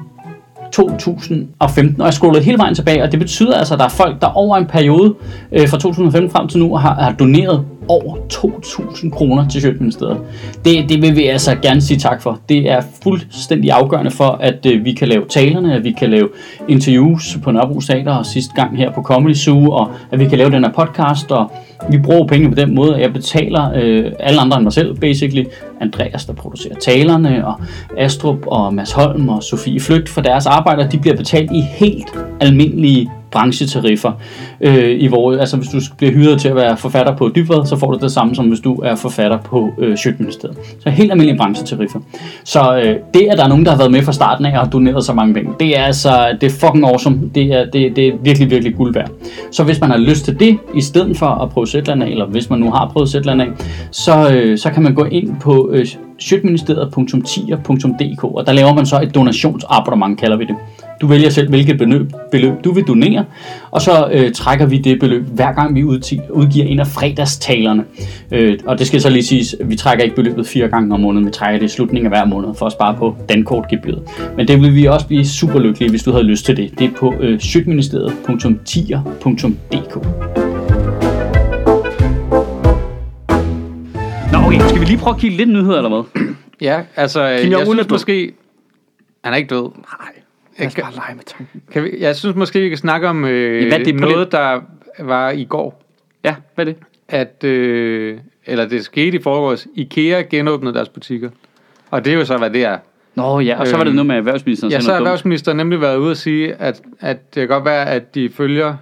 2015, og jeg scrollede hele vejen tilbage, og det betyder altså, at der er folk, der over en periode øh, fra 2015 frem til nu har, har doneret over 2.000 kroner til Sjøtministeriet. Det, det vil vi altså gerne sige tak for. Det er fuldstændig afgørende for, at øh, vi kan lave talerne, at vi kan lave interviews på Nørrebro Teater og sidste gang her på Comedy Zoo, og at vi kan lave den her podcast, og vi bruger penge på den måde, at jeg betaler øh, alle andre end mig selv, basically. Andreas, der producerer talerne, og Astrup og Mads Holm og Sofie Flygt for deres arbejder, de bliver betalt i helt almindelige branchetariffer. Øh, i hvor, altså hvis du bliver hyret til at være forfatter på Dybvad, så får du det samme som hvis du er forfatter på øh, Sjøtministeriet. Så helt almindelige branchetariffer. Så øh, det, at der er nogen, der har været med fra starten af og har doneret så mange penge, det er altså, det er fucking awesome. Det er, det, det er virkelig, virkelig guld værd. Så hvis man har lyst til det, i stedet for at prøve Zetland af, eller hvis man nu har prøvet Zetland af, så, øh, så kan man gå ind på øh, sjøtministeriet.tier.dk, og der laver man så et donationsabonnement, kalder vi det. Du vælger selv, hvilket beløb, beløb du vil donere, og så øh, trækker vi det beløb, hver gang vi udgiver en af fredagstalerne. Øh, og det skal så lige siges, vi trækker ikke beløbet fire gange om måneden, vi trækker det i slutningen af hver måned, for at spare på dankortgebyret. Men det vil vi også blive super lykkelige, hvis du havde lyst til det. Det er på øh, sjøtministeriet.tier.dk. Nå okay, skal vi lige prøve at kigge lidt nyheder eller hvad? Ja, altså, Kim jeg er synes måske... Han er ikke død. Nej, Skal kan, bare lege med tanken. kan vi, jeg synes måske, vi kan snakke om øh, Hvad er det på noget, der var i går. Ja, hvad er det? At, øh, eller det skete i forgårs. IKEA genåbnede deres butikker. Og det er jo så, hvad det er. Nå ja, og så var det Øhm, noget med erhvervsministeren. Ja, så har erhvervsministeren nemlig været ude at sige, at, at det kan godt være, at de følger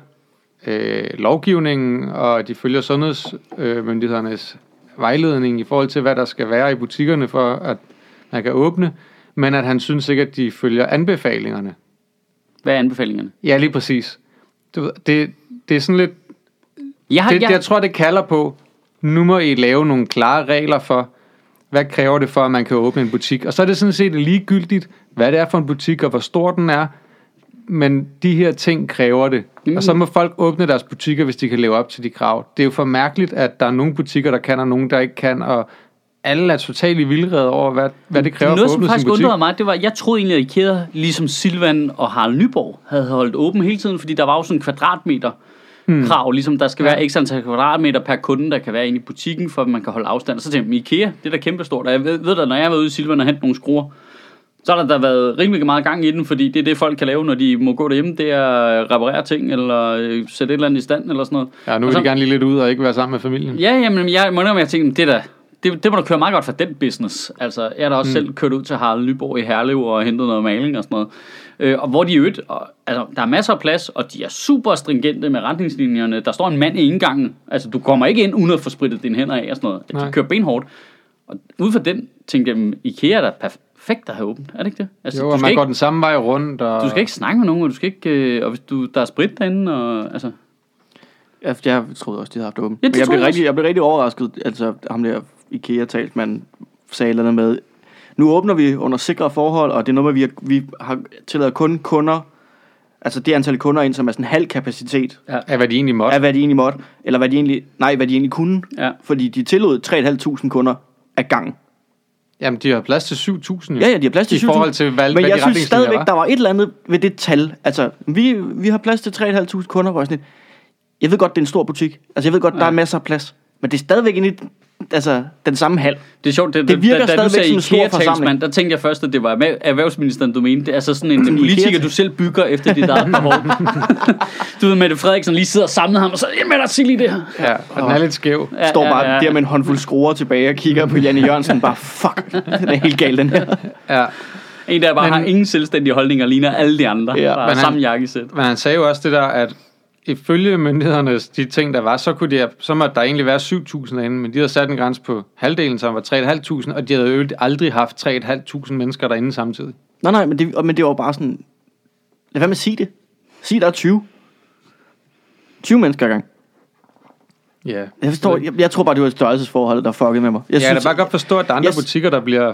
øh, lovgivningen, og de følger sundhedsmyndighedernes vejledning i forhold til, hvad der skal være i butikkerne, for at man kan åbne, men at han synes ikke, at de følger anbefalingerne. Hvad er anbefalingerne? Ja, lige præcis. Du, ved, det, det er sådan lidt... Jeg, har, Det, jeg, jeg tror, det kalder på, nu må I lave nogle klare regler for, hvad kræver det for, at man kan åbne en butik. Og så er det sådan set ligegyldigt, hvad det er for en butik, og hvor stor den er. Men de her ting kræver det. Mm. Og så må folk åbne deres butikker, hvis de kan leve op til de krav. Det er jo for mærkeligt, at der er nogle butikker, der kan, og nogle, der ikke kan. Og alle er totalt i vildrede over, hvad, hvad det kræver noget, at som åbne sin faktisk undrede mig, det var, jeg troede egentlig, at IKEA, ligesom Silvan og Harald Nyborg, havde holdt åben hele tiden, fordi der var jo sådan en kvadratmeter hmm. krav, ligesom der skal være x antal kvadratmeter per kunde, der kan være inde i butikken, for at man kan holde afstand. Så tænkte jeg, IKEA, det er da kæmpestort. Og jeg ved, ved da, når jeg var ude i Silvan og hente nogle skruer, så har der da været rimelig meget gang i den, fordi det er det, folk kan lave, når de må gå derhjemme, det er at reparere ting, eller øh, sætte et eller andet i stand, eller sådan noget. Ja, nu Og vil så- de gerne lige lidt ud og ikke være sammen med familien. Ja, jamen, jeg må jeg tænkte, det der, det, det må da køre meget godt for den business. Altså, jeg har da også mm. selv kørt ud til Harald Nyborg i Herlev og hentet noget maling og sådan noget. Øh, og hvor de øvrigt, og, altså, der er masser af plads, og de er super stringente med retningslinjerne. Der står en mand i indgangen. Altså, du kommer ikke ind uden at få spritet dine hænder af og sådan noget. De Nej. kører benhårdt. Og ud fra den tænkte jeg, "Men IKEA er da perfekt at have åbent. Er det ikke det? Altså, Jo, du, og skal man ikke, går den samme vej rundt. Og... du skal ikke snakke med nogen, og du skal ikke, øh, og hvis du, der er sprit derinde, og altså, Ja, jeg troede også, de havde haft åbent. Ja, det Men jeg blev, jeg rigtig, jeg blev rigtig overrasket. Altså, ham der IKEA-talsmand sagde eller andet med, nu åbner vi under sikre forhold, og det er noget med, at vi har, vi har tilladet kun kunder, altså det antal kunder ind, som er sådan halv kapacitet af, hvad de egentlig måtte. af, hvad de egentlig måtte, eller hvad de egentlig, nej, hvad de egentlig kunne. ja. Fordi de tillod 3.500 kunder af gangen. Jamen, de har plads til 7.000. jo. Ja, ja, de har plads til I forhold til, hvad, Men hvad jeg de synes stadigvæk, var. der var et eller andet ved det tal. Altså, vi, vi har plads til 3.500 kunder, hvor jeg sådan jeg ved godt, det er en stor butik. Altså, jeg ved godt, der Ja. er masser af plads. Men det er stadigvæk inde i altså, den samme hal. Det er sjovt, det, Det virker da, da du stadigvæk sagde som en stor IKEA-talsmand, forsamling. der tænkte jeg først, at det var erhverv- erhvervsministeren, du mente. Det er altså sådan en, en politiker, du selv bygger efter dit eget behov. du ved, Mette Frederiksen lige sidder og samler ham, og så, jamen, der sig lige det her. Ja, og den er lidt skæv. Ja, Står ja, bare ja. der med en håndfuld skruer tilbage og kigger på Janne Jørgensen. Bare, fuck, den er helt gal, den her. Ja. En, der bare Men- har ingen selvstændige holdninger, ligner alle de andre. Ja, Ja, men han- samme jakkesæt. Men han sagde jo også det der, at ifølge myndighedernes de ting, der var, så, kunne de, så måtte der egentlig være 7.000 derinde, men de havde sat en grænse på halvdelen, som var 3.500, og de havde jo aldrig haft 3.500 mennesker derinde samtidig. Nej, nej, men det, men det var bare sådan... Lad være med at sige det. Sig, der er 20. 20 mennesker gang. Ja. Jeg forstår, jeg, jeg tror bare, det var størrelsesforholdet, der fuckede med mig. Jeg Jeg kan da bare godt forstå, at der er andre Yes. butikker, der bliver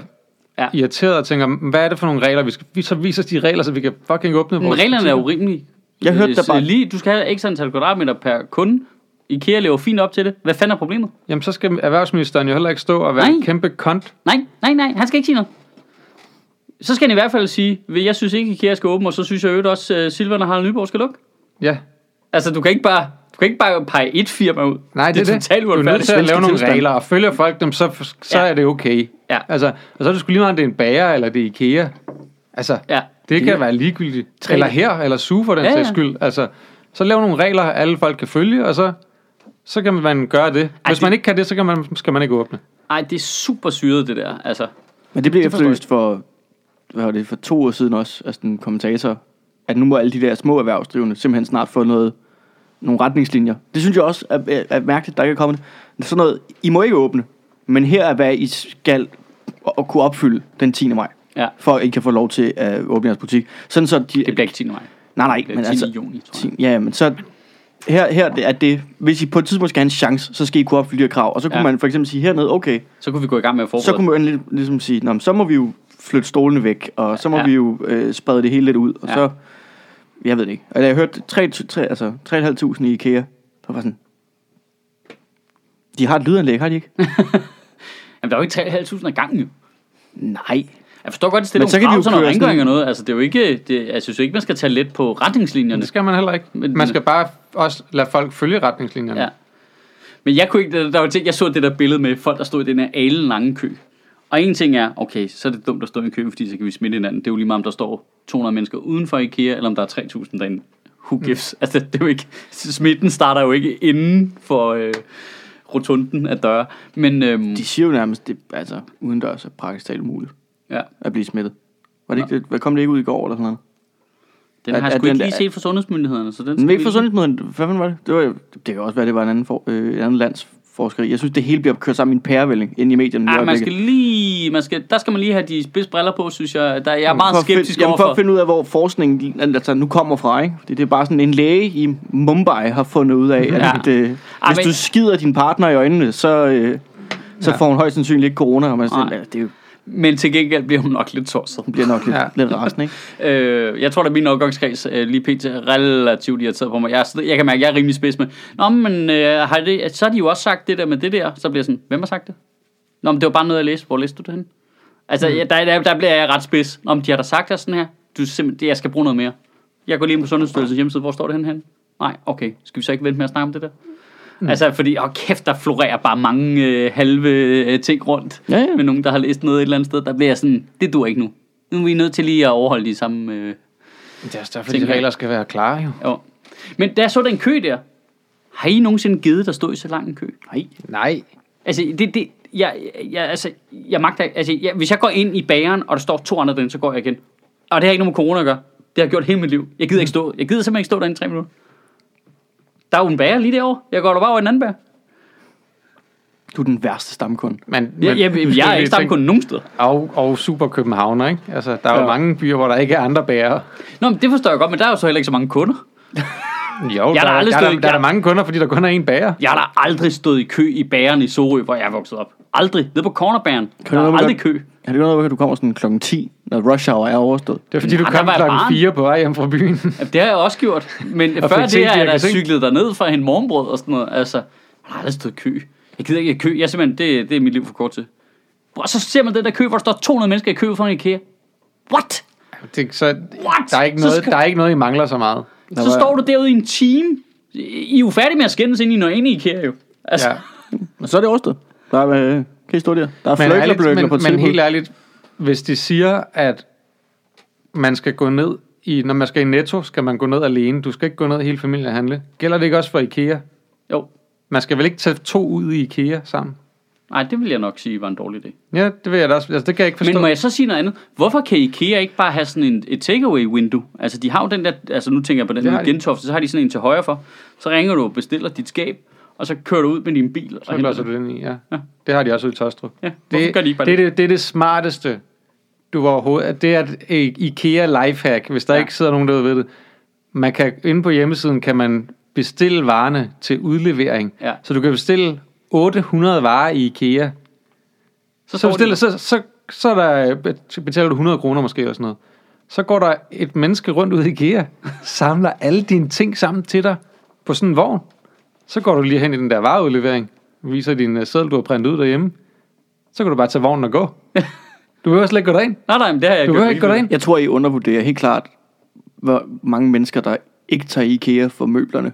Ja. ja. irriteret og tænker, hvad er det for nogle regler, vi skal, vi så viser os de regler, så vi kan fucking åbne Men vores reglerne er jo butikker. rimelige. Jeg hørte der Så bare- Lige, du skal have x antal kvadratmeter per kunde. IKEA lever fint op til det. Hvad fanden er problemet? Jamen, så skal erhvervsministeren jo heller ikke stå og være Nej. en kæmpe kont. Nej, nej, nej, han skal ikke sige noget. Så skal han i hvert fald sige, "Ved, jeg synes ikke, IKEA skal åbne, og så synes jeg øvrigt også, uh, Silvan og Harald Nyborg skal lukke. Ja. Altså, du kan ikke bare, du kan ikke bare pege et firma ud. Nej, det, det er det. totalt Du er nødt uretfærdigt. til at lave nogle tilstand. regler, og følger folk dem, så, så Ja. er det okay. Ja. Altså, og så er det sgu lige meget, om det er en bager, eller det er IKEA. Altså, Ja. Det kan være ligegyldigt. Tre- Eller her, eller SUGE for den Ja, sags skyld. Altså, så lav nogle regler, alle folk kan følge, og så, så kan man gøre det. Hvis det- man ikke kan det, så kan man, skal man ikke åbne. Ej, det er super syret, det der. Altså, Men det blev Det efterlyst for, hvad var det, for to år siden også, altså en kommentator, at nu må alle de der små erhvervsdrivende simpelthen snart få noget, nogle retningslinjer. Det synes jeg også er, er, er mærkeligt, der ikke er kommet. Sådan noget, I må ikke åbne, men her er, hvad I skal at kunne opfylde den 10. maj, ja, for at I kan få lov til at åbne jeres butik. Sådan så de, det bliver ikke 10. maj. nej, nej, men 10. altså, juni, tror jeg. 10, ja, men så her, her er det, hvis I på et tidspunkt skal have en chance, så skal I kunne opfylde de krav. Og så kunne Ja. man for eksempel sige hernede, okay, Så kunne vi gå i gang med at forberede. så kunne man lidt, ligesom sige, Nå, så må vi jo flytte stolene væk, og så må Ja. vi jo øh, sprede det hele lidt ud, og Ja. så, jeg ved det ikke. Og jeg hørte 3, 3, altså 3.500 i IKEA, så var sådan, de har et lydanlæg, har de ikke? Jamen, der er jo ikke 3.500 af gangen, jo. Nej. Jeg forstår godt, det stiller Men så nogle kan de krav jo til noget køre sådan- og noget. Altså, det er jo ikke... Det, jeg synes jo ikke, man skal tage let på retningslinjerne. Det skal man heller ikke. Men- Man skal bare også lade folk følge retningslinjerne. Ja. Men jeg kunne ikke, der var ting, jeg så det der billede med folk, der stod i den her alen lange kø. Og en ting er, okay, så er det dumt at stå i en kø, fordi så kan vi smitte hinanden. Det er jo lige meget, om der står 200 mennesker uden for IKEA, eller om der er 3.000 derinde. Who gives? Mm. Altså, det er jo ikke, smitten starter jo ikke inden for øh, rotunden af døre. Men øhm, De siger jo nærmest, det, altså udendørs er praktisk talt umuligt ja, at blive smittet. Var det ikke? Hvad kom det ikke ud i går eller sådan noget? den har jeg sgu ikke lige set fra sundhedsmyndighederne. Så den Men ikke lige- sundhedsmøden, hvad var det? Det, var, det kan også være, det var en anden, for, øh, en anden lands forskeri. Jeg synes, det hele bliver kørt sammen i en pærevælling ind i medierne. i Ja, man skal lige, man skal, der skal man lige have de spids briller på, synes jeg. Der, jeg er meget for skeptisk jamen, for overfor. at finde ud af, hvor forskningen altså, nu kommer fra. Ikke? Det, det er bare sådan, en læge i Mumbai har fundet ud af, Ja. at øh, hvis men- du skider din partner i øjnene, så, øh, så Ja. får hun højst sandsynligt ikke corona. Og man siger, det er jo, Men til gengæld bliver hun nok lidt torset. hun bliver nok lidt, Ja. lidt rasende. Ikke? Øh, jeg tror, at min afgangskreds øh, lige pt. er relativt irriteret på mig. Jeg, jeg kan mærke, at jeg er rimelig spids med. Nå, men øh, har det, så har de jo også sagt det der med det der. Så bliver jeg sådan, hvem har sagt det? Nå, men det var bare noget, jeg læste. Hvor læste du det hen? Altså, mm. der, der, der bliver jeg ret spids. Nå, men de har da sagt det sådan her. Du, simpelthen, jeg skal bruge noget mere. Jeg går lige ind på Sundhedsstyrelsens hjemmeside. Hvor står det hen hen? Nej, okay. Skal vi så ikke vente med at snakke om det der? Mm. Altså, fordi, åh kæft, der florerer bare mange øh, halve øh, ting rundt. Ja, ja. Med nogen, der har læst noget et eller andet sted. Der bliver jeg sådan, det dur ikke nu. Nu er vi nødt til lige at overholde de samme... Øh, Det er også derfor, de regler skal være klare, jo. jo. Men jeg så den kø der, har I nogensinde givet, der stod i så lang en kø? Nej. Nej. Altså, det, det, jeg, jeg, altså, jeg magter, altså, jeg, hvis jeg går ind i bageren, og der står to andre derinde, så går jeg igen. Og det har ikke noget med corona at gøre. Det har jeg gjort hele mit liv. Jeg gider ikke stå. Jeg gider simpelthen ikke stå derinde i tre minutter. Der er jo en bager lige derovre. Jeg går da bare over i en anden bager. Du er den værste stamkunde. Men, Jeg, jeg, jeg, jeg er ikke stamkunde nogen steder. Og, og super Københavner, ikke? Altså, der er jo Ja. mange byer, hvor der ikke er andre bærere. Nå, men det forstår jeg godt, men der er jo så heller ikke så mange kunder. Jo, har der, er- aldrig der, er- stået- der, er jeg- mange kunder, fordi der kun er én bager. Jeg har da aldrig stået i kø i bageren i Sorø, hvor jeg er vokset op. Aldrig. Nede på cornerbæren. Kan Der du er aldrig kø. Er det noget, at du kommer sådan klokken 10, når rush hour er overstået? Det er fordi, du der kom jeg klokken barn. 4 på vej hjem fra byen. Ja, det har jeg også gjort. Men Og før det har jeg Sing. cyklet derned for at hente morgenbrød og sådan noget. Altså, jeg har aldrig stået i kø. Jeg gider ikke i kø. Jeg er simpelthen, det, det er mit liv for kort til. Og så ser man den der kø, hvor der står 200 mennesker i kø for en IKEA. What? Det, så, What? der, er ikke Så noget, skal- der er ikke noget, I mangler så meget. Så var- står du derude i en time. I er jo færdige med at skændes, inden I når ind i IKEA jo. Altså, Ja. Og så er det overstået. Der er, øh, kan I stå der? Der er Men, ærligt, på men, men helt ærligt, hvis de siger, at man skal gå ned i, når man skal i Netto, skal man gå ned alene. Du skal ikke gå ned hele familien og handle. Gælder det ikke også for IKEA? jo. Man skal vel ikke tage to ud i IKEA sammen? Nej, det vil jeg nok sige var en dårlig idé. Ja, det vil jeg da også. Altså, det kan jeg ikke forstå. Men må jeg så sige noget andet? Hvorfor kan IKEA ikke bare have sådan en, et takeaway window? Altså, de har jo den der, altså nu tænker jeg på den Det har med de. Gentofte, så har de sådan en til højre for. Så ringer du og bestiller dit skab, og så kører du ud med din bil. Så låser du den i, ja. Ja. Det har de også ude i Tostrup. Ja, hvorfor det, gør de ikke bare det, det? er det? Det er det smarteste, du overhovedet... Det er et IKEA lifehack, hvis der ja. ikke sidder nogen derude ved det. Man kan, inde på hjemmesiden kan man bestille varerne til udlevering. Ja. Så du kan bestille 800 varer i IKEA. Så, så, bestiller, så, så, så er der, så betaler du 100 kroner måske eller sådan noget. Så går der et menneske rundt ud i IKEA, samler alle dine ting sammen til dig på sådan en vogn. Så går du lige hen i den der vareudlevering, viser din uh, seddel, du har printet ud derhjemme. Så kan du bare tage vognen og gå. Du behøver slet ikke gå derind. Nej, nej, men det har jeg Du gjort ikke gå derind. Jeg tror, I undervurderer helt klart, hvor mange mennesker, der ikke tager i IKEA for møblerne.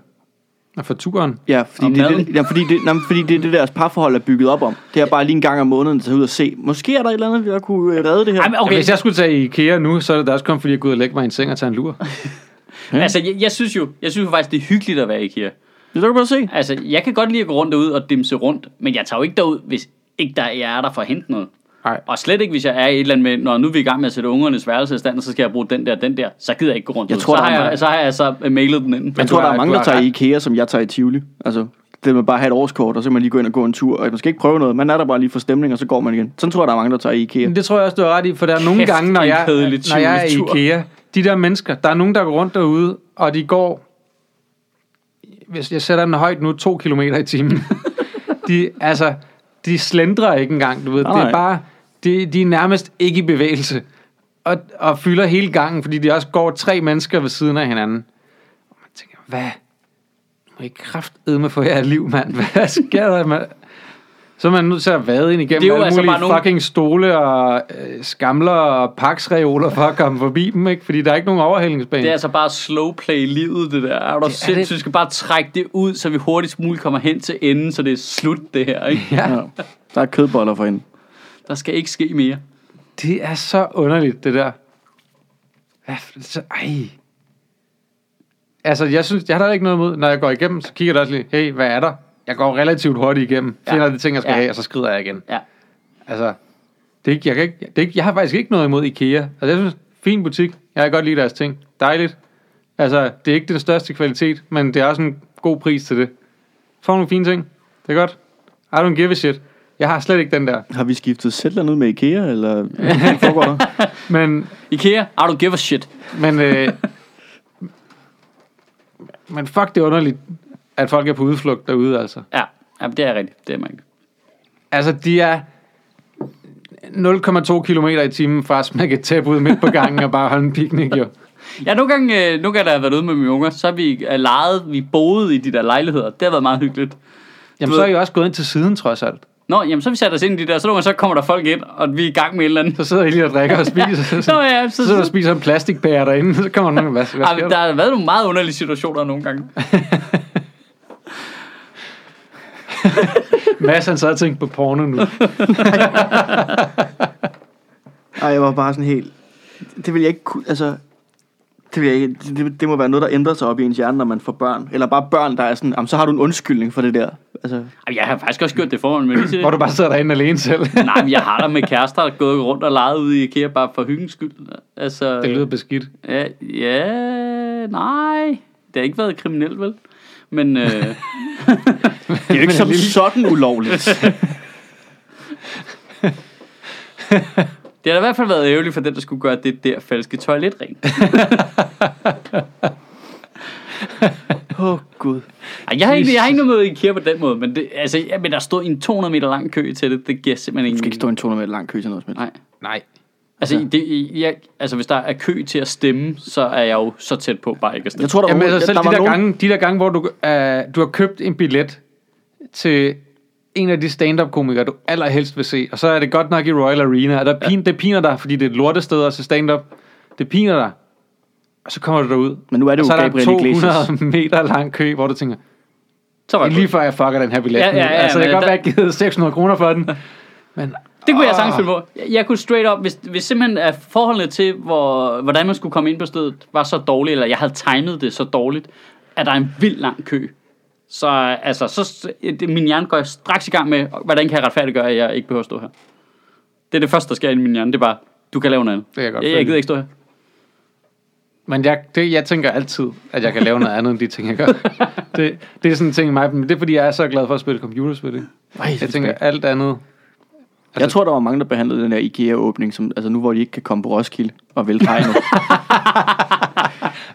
Og for turen. Ja, fordi, det, er det, ja, fordi, det, nej, fordi det er det, deres parforhold er bygget op om. Det er bare lige en gang om måneden, at tage ud og se. Måske er der et eller andet, der kunne øh, redde det her. Ej, men Okay. Ja, hvis jeg skulle tage i IKEA nu, så er det da også kun fordi, jeg går ud og lægge mig i en seng og tage en lur. altså, jeg, jeg, synes jo, jeg synes jo faktisk, det er hyggeligt at være i IKEA. Det kan du bare se. Altså, jeg kan godt lide at gå rundt derud og dimse rundt, men jeg tager jo ikke derud, hvis ikke der, jeg er der for at hente noget. Nej. Og slet ikke, hvis jeg er i et eller andet med, når nu er vi i gang med at sætte ungernes værelse i stand, så skal jeg bruge den der, den der, så gider jeg ikke gå rundt Jeg derud. tror, så, har jeg, så har jeg så mailet den ind. Jeg Men tror, der er mange, der tager i. IKEA, som jeg tager i Tivoli. Altså, det med bare at have et årskort, og så kan man lige gå ind og gå en tur. Og man skal ikke prøve noget. Man er der bare lige for stemning, og så går man igen. Sådan tror jeg, der er mange, der tager i IKEA. Det tror jeg også, du har ret i, for der er nogle Kæft, gange, når jeg, når jeg er i. IKEA, de der mennesker, der er nogen, der går rundt derude, og de går, hvis jeg sætter den højt nu, to kilometer i timen. de, altså, de slendrer ikke engang, du ved. Det Nej. er bare, de, de er nærmest ikke i bevægelse. Og, og fylder hele gangen, fordi de også går tre mennesker ved siden af hinanden. Og man tænker, hvad? Nu må I kraftedme for jeres liv, mand. Hvad sker der, mand? Så er man nødt til at vade ind igennem Det er jo alle altså mulige bare nogle- fucking stole og øh, skamler og paksreoler for at komme forbi dem, ikke? Fordi der er ikke nogen overhældingsbane. Det er altså bare slow play livet, det der. Er du det- sindssygt? Vi skal bare trække det ud, så vi hurtigst muligt kommer hen til enden, så det er slut, det her. Ikke? ja, Ja. Der er kødboller for hende. Der skal ikke ske mere. det er så underligt, det der. Så, ej. Altså, jeg synes, jeg har da ikke noget imod, når jeg går igennem, så kigger jeg også lige, hey, hvad er der? Jeg går relativt hurtigt igennem, Ja. finder de ting, jeg skal Ja. have, og så skrider jeg igen. Ja. Altså, det er ikke, jeg, kan ikke, det er ikke, jeg har faktisk ikke noget imod IKEA. Altså, jeg synes, fin butik. Jeg kan godt lide deres ting. Dejligt. Altså, det er ikke den største kvalitet, men det er også en god pris til det. Får nogle fine ting. Det er godt. I don't give a shit. Jeg har slet ikke den der. Har vi skiftet Zetland ud med IKEA, eller hvad foregår der? Men, IKEA, I don't give a shit. men, øh, men fuck, det er underligt, at folk er på udflugt derude, altså. Ja, ja det er rigtigt. Det er man Altså, de er 0,2 km i timen fra at smække et tæppe ud midt på gangen og bare holde en picnic, jo. Ja, nogle gange, øh, nogle gange, da jeg har været ude med mine unger, så har vi øh, lejet, vi boede i de der lejligheder. Det har været meget hyggeligt. Jamen, Du så ved- er I også gået ind til siden, trods alt. Nå, jamen så vi sat os ind i de der, så gange så kommer der folk ind, og vi er i gang med et eller andet. Så sidder I lige og drikker og spiser. Så Nå ja, så, sidder du så, og spiser en plastikbær derinde, så kommer nogen, hvad, hvad Ej, der? der har været nogle meget underlige situationer nogle gange. Mads han sad og tænkte på porno nu. Ej, jeg var bare sådan helt... Det vil jeg ikke kunne... Altså, det, vil jeg ikke, det, det må være noget, der ændrer sig op i ens hjerne, når man får børn. Eller bare børn, der er sådan, jamen, så har du en undskyldning for det der. Altså, Jeg har faktisk også gjort det foran, men lige Hvor du bare sidder derinde alene selv. Nej, men jeg har da med kærester der er gået rundt og leget ude i IKEA bare for hyggens skyld. Altså, Det lyder beskidt. Ja, ja, nej. Det har ikke været kriminelt, vel? Men øh, det er jo ikke som sådan ulovligt. det har da i hvert fald været ærgerligt for den, der skulle gøre det der falske toilet rent. Åh, oh, Gud. Ej, jeg har ikke, jeg har ikke noget med IKEA på den måde, men, det, altså, ja, men der stod en 200 meter lang kø til det. Det giver simpelthen Du ingen... skal ikke stå i en 200 meter lang kø til noget som. Nej. Nej. Altså, det, jeg, altså, hvis der er kø til at stemme, så er jeg jo så tæt på bare ikke at stemme. Jeg tror, der, Jamen var, altså selv der de var der, nogen, gange, de der gange, hvor du, øh, du har købt en billet til en af de stand-up-komikere, du allerhelst vil se, og så er det godt nok i Royal Arena, og der pin, det piner dig, fordi det er et lortested at se stand-up. Det piner dig. Og så kommer du derud. Men nu er det og jo så er der Gabriel 200 Iglesias. meter lang kø, hvor du tænker, så det er jeg lige før jeg fucker den her billet. Ja, ja, ja, altså, det kan godt der- være, at jeg givet 600 kroner for den. Men Det kunne jeg sagtens finde på. Jeg, kunne straight up, hvis, hvis simpelthen at forholdene til, hvor, hvordan man skulle komme ind på stedet, var så dårligt, eller jeg havde timet det så dårligt, at der er en vild lang kø. Så altså, så, det, min hjerne går straks i gang med, hvordan kan jeg retfærdiggøre, at jeg ikke behøver at stå her. Det er det første, der sker i min hjerne. Det er bare, du kan lave noget andet. Det kan jeg godt jeg, jeg gider ikke stå her. Men jeg, det, jeg tænker altid, at jeg kan lave noget andet end de ting, jeg gør. Det, det er sådan en ting i mig, men det er fordi, jeg er så glad for at spille computerspil. ikke? Ej, Jeg tænker alt andet. jeg tror, der var mange, der behandlede den der IKEA-åbning, som, altså nu hvor de ikke kan komme på Roskilde og vælte hegnet,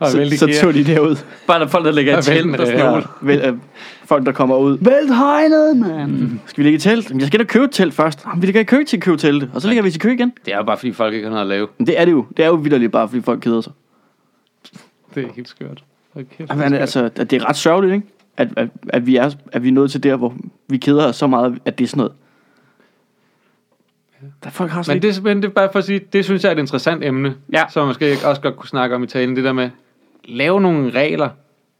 Og så, så tog de derud. Bare der er folk, der ligger i telt og sådan noget. Vel, øh, folk, der kommer ud. Vælt hegnet, mand. Skal vi ligge i telt? Jamen, Jeg skal da købe et telt først. Jamen, vi ligger i kø til at købe telte. Og så ligger vi til kø igen. Det er jo bare fordi, folk ikke har noget at lave. Men det er det jo. Det er jo vidderligt bare, fordi folk keder sig. Det er helt skørt. Hold kæft, Jamen, det er altså, det er ret sørgeligt, ikke? At, at, at, vi er, at vi er nået til der, hvor vi keder os så meget, at det er sådan noget. Der folk har Men det, men det er bare for at sige, det synes jeg er et interessant emne, Ja. som man måske også godt kunne snakke om i talen, det der med, lave nogle regler.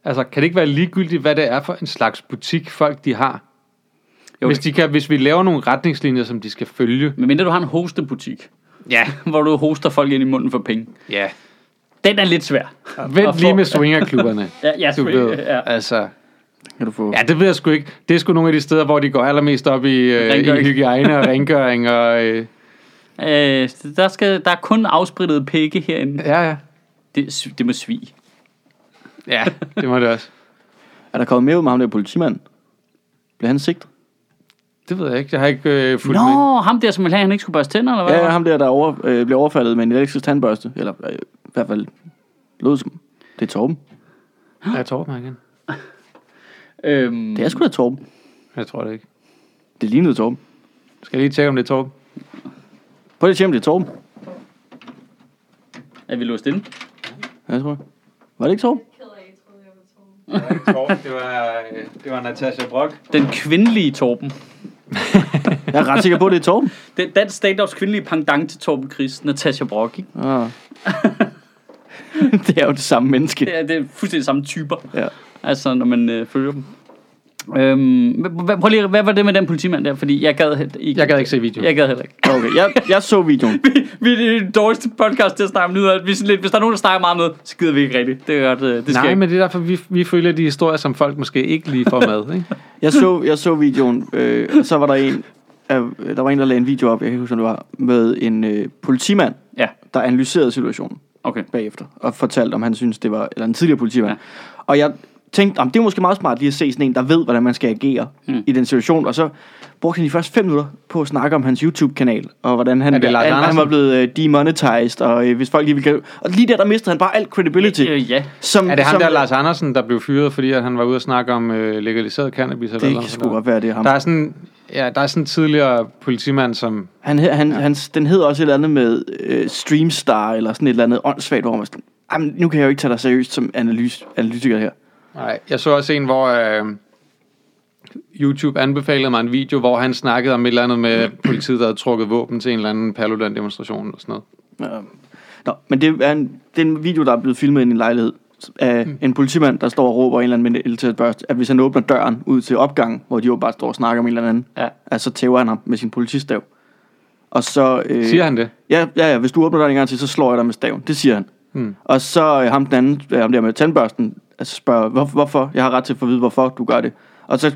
Altså, kan det ikke være ligegyldigt, hvad det er for en slags butik, folk de har? Jo, hvis, de kan, hvis vi laver nogle retningslinjer, som de skal følge. Men mindre du har en hostebutik, Ja. hvor du hoster folk ind i munden for penge. Ja. Den er lidt svær. Vent Og lige med swingerklubberne. Ja, ja, Du ved, ja. altså, kan du få. ja, det ved jeg sgu ikke. Det er sgu nogle af de steder, hvor de går allermest op i, øh, i hygiejne og rengøring. Og, øh, Øh, der, skal, der er kun afsprittede pikke herinde. ja, ja. Det, det må svige. Ja, det må det også. Er der kommet mere ud med ham der politimand? Bliver han sigtet? Det ved jeg ikke. Jeg har ikke øh, fulgt med. Nå, ham der, som ville have, at han ikke skulle børste tænder, eller hvad? Ja, ja, ham der, der over, øh, bliver overfaldet med en elektrisk tandbørste. Eller øh, hvert fald lød som. Det er Torben. Jeg tror mig igen. Øhm, Det er sgu da Torben. Jeg tror det ikke. Det lignede Torben. Skal jeg lige tjekke, om det er Torben? Prøv lige at tjekke, om det er Torben. er vi låst inde? Ja, jeg tror jeg. Var det ikke Torben? ked af, jeg troede, jeg var Torben. det var, det var Natasha Brock. Den kvindelige Torben. Jeg er ret sikker på, at det er Torben. Den dansk stand kvindelige pendant til Torben Chris, Natasha Brock, ikke? Ah. det er jo det samme menneske. Det er, det er fuldstændig samme typer, Ja. altså når man øh, følger dem. Øhm, hvad, prøv lige, hvad var det med den politimand der? Fordi jeg gad, ikke, Jeg gad ikke se videoen. Jeg gad heller ikke. Okay, jeg, jeg så videoen. Vi, vi er den dårligste podcast til at snakke om nyheder. Er lidt, hvis der er nogen, der snakker meget med, så gider vi ikke rigtigt. Det er godt, øh, det skal Nej, ikke. men det er derfor, vi, vi følger de historier, som folk måske ikke lige får med. Ikke? Jeg så, jeg så videoen, øh, og så var der en, af, der var en, der lagde en video op, jeg kan ikke huske, det var, med en øh, politimand, Ja, der analyserede situationen okay. bagefter, og fortalte, om han synes, det var, eller en tidligere politimand. Ja. Og jeg tænkte, om det er måske meget smart lige at se sådan en, der ved, hvordan man skal agere Mm. i den situation, og så brugte han de første fem minutter på at snakke om hans YouTube-kanal, og hvordan han, Er det Lars han, han Andersen? var blevet øh, demonetized, og øh, hvis folk lige ville... Og lige der, der mistede han bare alt credibility. Øh, ja, Som, Er det ham som, der, Lars Andersen, der blev fyret, fordi at han var ude og snakke om øh, legaliseret cannabis? Eller Det noget kan sgu godt være, det er ham. Der er sådan, ja, der er sådan en tidligere politimand, som... Han, han, ja. hans, den hedder også et eller andet med øh, Streamstar, eller sådan et eller andet åndssvagt, hvor man sådan, "Jamen, nu kan jeg jo ikke tage dig seriøst som analys, analytiker her. Nej, jeg så også en, hvor... Øh, YouTube anbefalede mig en video, hvor han snakkede om et eller andet med politiet, der havde trukket våben til en eller anden Paludan-demonstration eller sådan noget. Ja. Nå, men det er, en, det er en video, der er blevet filmet i en lejlighed af mm. en politimand, der står og råber en eller anden med eltætbørst, at hvis han åbner døren ud til opgangen, hvor de jo bare står og snakker om en eller anden, Ja. at så tæver han ham med sin politistav. Og så... Øh, Siger han det? Ja, ja, ja, hvis du åbner døren en gang til, så slår jeg dig med staven. Det siger han. Hmm. Og så øh, ham den anden, øh, ham der med tandbørsten, altså spørger, hvor, hvorfor? Jeg har ret til at få at vide, hvorfor du gør det. Og så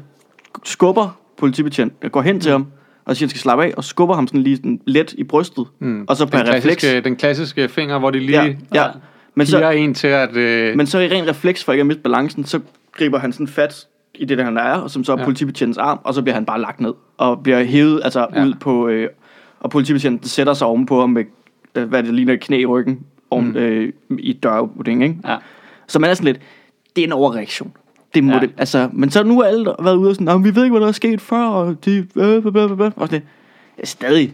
skubber politibetjent, jeg går hen til ham, og siger, at han skal slappe af, og skubber ham sådan lige sådan let i brystet. Hmm. Og så per den, refleks. klassiske, den klassiske finger, hvor de lige Ja, ja. Men så, en til at... Øh, men så i ren refleks, for ikke at miste balancen, så griber han sådan fat i det, der han er, og som så er Ja. politibetjentens arm, og så bliver han bare lagt ned, og bliver hævet altså Ja. ud på, øh, og politibetjenten sætter sig ovenpå ham med, øh, hvad det ligner, et knæ i ryggen, oven, Mm. mm. øh, i døråbningen, ikke? Ja. Så man er sådan lidt, det er en overreaktion. Det må Ja. det, altså, men så nu er alle været ude og sådan, "Nå, men vi ved ikke, hvad der er sket før, og de, øh, øh, øh, øh, øh." og det er stadig,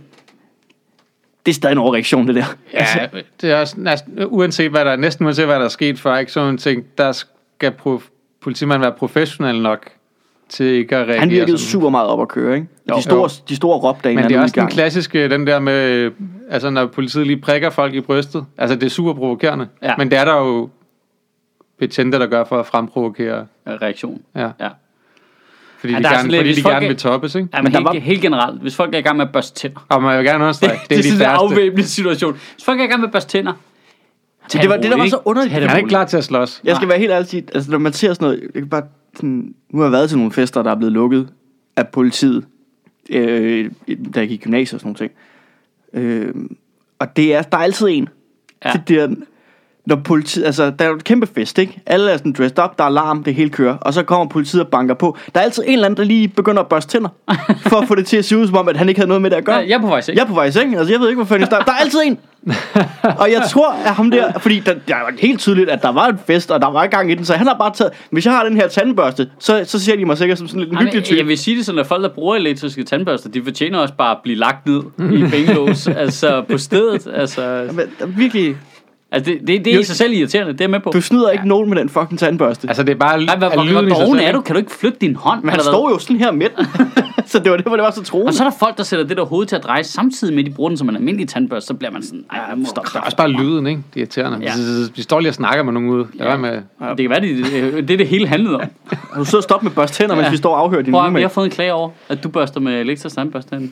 det er stadig en overreaktion, det der. Altså, ja, det er også næsten, uanset hvad der, næsten uanset hvad der er sket før, ikke sådan en ting, der skal prof, politimanden være professionel nok til ikke at reagere han virkede sådan. super meget op at køre, ikke? Jo. de, store, Jo. de store råbdage, Men det er også den klassiske, den der med, altså når politiet lige prikker folk i brystet. Altså det er super provokerende. Ja. Men det er der jo betjente, der gør for at fremprovokere. reaktion. Ja. Ja. Fordi Ja, de er gerne, lidt, fordi de folk gerne er- vil toppes, ikke? Ja, men, Men helt, var- helt generelt, hvis folk er i gang med at børste tænder. Og man vil gerne understrege, det, det, er er de sådan en færreste. afvæbnet situation. Hvis folk er i gang med at børste tænder, tag det var det, der var så underligt. Det Han er ikke klar til at slås. Jeg skal være helt ærlig altså når man ser sådan noget, jeg kan bare sådan, nu har jeg været til nogle fester, der er blevet lukket af politiet, øh, da jeg gik i gymnasiet og sådan nogle ting. Øh, og det er, der er altid en. Ja. Ja. Det der, når politiet, altså der er jo et kæmpe fest, ikke? Alle er sådan dressed up, der er alarm, det hele kører, og så kommer politiet og banker på. Der er altid en eller anden, der lige begynder at børste tænder, for at få det til at se ud som om, at han ikke havde noget med det at gøre. Ja, jeg er på vej til. Jeg er på vej i seng, altså jeg ved ikke, hvor fanden jeg starter. Der er altid en. og jeg tror, at ham der, fordi der, der var helt tydeligt, at der var en fest, og der var i gang i den, så han har bare taget, hvis jeg har den her tandbørste, så, så ser de mig sikkert som sådan lidt en Ej, men hyggelig jeg type. vil sige det sådan, at folk, der bruger elektriske tandbørster, de fortjener også bare at blive lagt ned i benlås, altså på stedet. Altså, Men der er virkelig, altså det, det, det er i sig selv irriterende, det er jeg med på. du snyder ikke nogen med den fucking tandbørste. Altså det er bare Ej, hvor, er hvor, er du? Kan du ikke flytte din hånd? Men han Eller hvad? står jo sådan her midt. så det var det, hvor det var så troende. Og så er der folk, der sætter det der hoved til at dreje samtidig med, at de bruger den som en almindelig tandbørste, så bliver man sådan, ej, ja, stop, stop. er også bare lyden, ikke? Det er irriterende. Ja. Ja. De står lige og snakker med nogen ude. Lad Ja. med. Det kan være, det, det, det er det hele handlede om. Du sidder og stopper med børste tænder, Ja. mens vi står og afhører din Prøv vi har fået en klage over, at du børster med elektrisk tandbørste.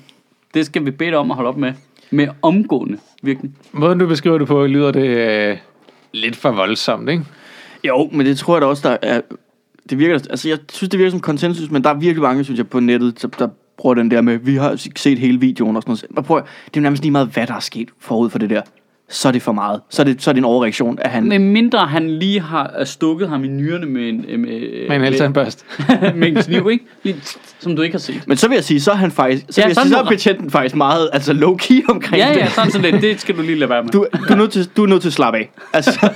Det skal vi bede dig om at holde op med. Med omgående virkning. Måden du beskriver det på, lyder det øh, lidt for voldsomt, ikke? Jo, men det tror jeg da også, der er... Det virker, altså jeg synes, det virker som konsensus, men der er virkelig mange, synes jeg, på nettet, der, der bruger den der med, vi har set hele videoen og sådan noget. Men prøv, det er jo nærmest lige meget, hvad der er sket forud for det der. Så er det for meget. Så er det, så er det en overreaktion, at han... Med mindre han lige har stukket ham i nyrerne med en, øh, med, Med en eltandbørst. med, en kniv, ikke? Lige, som du ikke har set. Men så vil jeg sige, så er han faktisk, så, Ja, ja, vil jeg sige, så er betjenten faktisk meget altså low-key omkring Ja, det. ja, sådan sådan lidt. Det skal du lige lade være med. Du, du, er nødt til, du er nødt til at slappe af. Altså,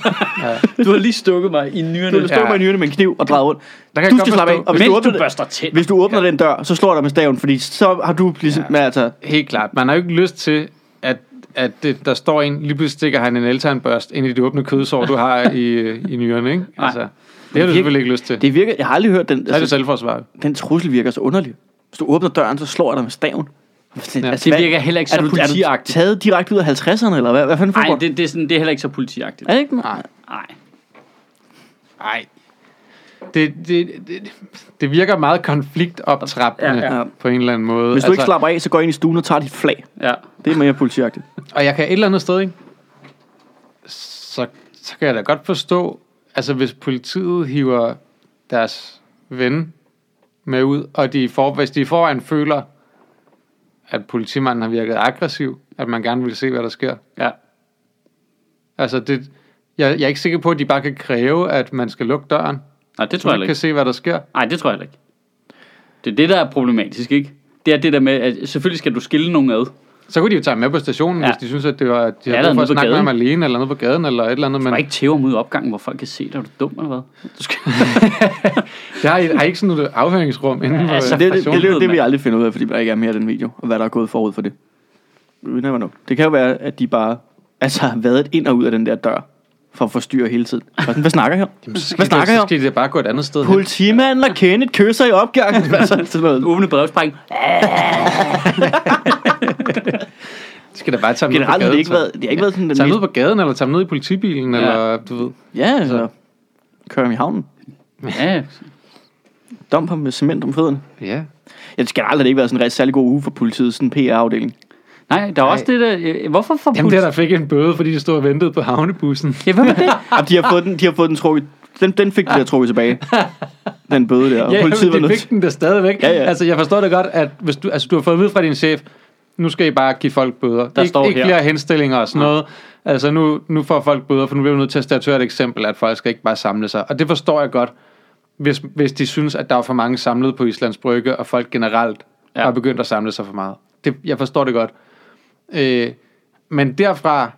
Du har lige stukket mig i nyrerne. du har stået med en yrne med en kniv og drejet rundt. Der kan Du skal slappe af. Og hvis Mens du, du åbner, den- børster tænder. hvis du åbner den dør, så slår jeg dig med staven, fordi så har du ligesom... Ja. Med, altså, Helt klart. Man har jo ikke lyst til, at, det, der står en, lige pludselig stikker han en eltandbørst ind i det åbne kødsår, du har i, i nyrerne, ikke? Altså, det har du virker- selvfølgelig ikke lyst til. det virker... Jeg har aldrig hørt den... Så er det Altså, selvforsvar. den trussel virker så underlig. Hvis du åbner døren, så slår jeg dig med staven. Altså, Ja. Det virker heller ikke så er du, er du politiagtigt. taget direkte ud af 50'erne, eller hvad, hvad fanden Nej, det, det, er sådan, det er heller ikke så politiagtigt. Er det ikke? Nej. Nej. Nej. Det, det, det, det virker meget konfliktoptrappende Ja, ja, på en eller anden måde. Hvis du ikke slapper af, så går ind i stuen og tager dit flag. Ja. Det er mere politiagtigt. Og jeg kan et eller andet sted, ikke? Så, så kan jeg da godt forstå, altså hvis politiet hiver deres ven med ud, og de for, hvis de i forvejen føler, at politimanden har virket aggressiv, at man gerne vil se, hvad der sker. Ja. Altså det, jeg, jeg er ikke sikker på, at de bare kan kræve, at man skal lukke døren, Nej, det tror jeg man heller kan ikke. se, hvad der sker. Nej, det tror jeg ikke. Det er det, der er problematisk, ikke? Det er det der med, at selvfølgelig skal du skille nogen ad. Så kunne de jo tage ham med på stationen, Ja. ja. hvis de synes, at det var, de Ja, har eller brug for at snakke med ham alene, eller nede på gaden, eller et eller andet. Du Men kan ikke tæve ham ud i opgangen, hvor folk kan se dig. Er du dum eller hvad? Du skal... det har, I, har I ikke sådan noget afhøringsrum inden Ja, for altså, Så det, det, det, det, det, det vil mand. jeg aldrig finde ud af, fordi der ikke er mere af den video, og hvad der er gået forud for det. You never know. Det kan jo være, at de bare altså, har været ind og ud af den der dør, for at forstyrre hele tiden. Sådan, Hvad snakker jeg om? Så Hvad snakker så jeg om? skal de bare gå et andet sted. Politimanden og Kenneth kysser i opgangen. Altså, sådan noget. Åbne brevspræng. Skal da bare tage dem ned på Generelt har gaden. det ikke så. været, det har ikke været sådan den Tage mest... ned på gaden, eller tage dem ned i politibilen, Ja. eller du ved. Ja, altså. Kører ham i havnen. Ja, Dump ham med cement om fødderne. Ja. Ja, det skal aldrig ikke været sådan en rigtig særlig god uge for politiet, sådan en PR-afdeling. Nej, der er også det der... øh, Hvorfor får Dem politi- der, fik en bøde, fordi de stod og ventede på havnebussen. Ja, hvad var det? Jamen, de har fået den, de har fået den trukket, den, den fik de der trukket tilbage. Den bøde der. Og Ja, politiet var men de nødt fik den der stadigvæk. Ja, ja. Altså, jeg forstår det godt, at hvis du, altså, du har fået at vide fra din chef, nu skal I bare give folk bøder. Der ikke, står ikke her. flere henstillinger og sådan noget. Altså, nu, nu får folk bøder, for nu bliver vi nødt til at statuere et eksempel, at folk skal ikke bare samle sig. Og det forstår jeg godt, hvis, hvis de synes, at der er for mange samlet på Islands Brygge, og folk generelt ja. har begyndt at samle sig for meget. Det, jeg forstår det godt. Øh, men derfra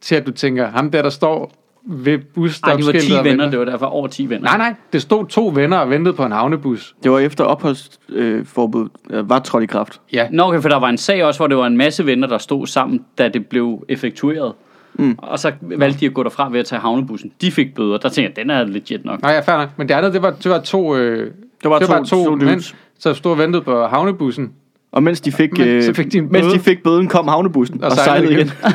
til, at du tænker, ham der, der står ved Nej, de var busstopskiltet 10 og venner, det var derfor over 10 venner. Nej, nej, det stod to venner og ventede på en havnebus. Det var efter opholdsforbud øh, var trådt i kraft. Ja, Nå, okay, for der var en sag også, hvor det var en masse venner, der stod sammen, da det blev effektueret. Mm. Og så valgte de at gå derfra ved at tage havnebussen. De fik bøder. Der tænkte jeg, den er legit nok. Nej, ja, fair nok. Men det andet, det var, det var to, øh, Det var det to, var to, to mænd, dudes. så stod og ventede på havnebussen. Og mens de fik, Men øh, så fik de en mens bøde. de fik bøden, kom havnebussen og, Og sejlede sejlede igen. igen.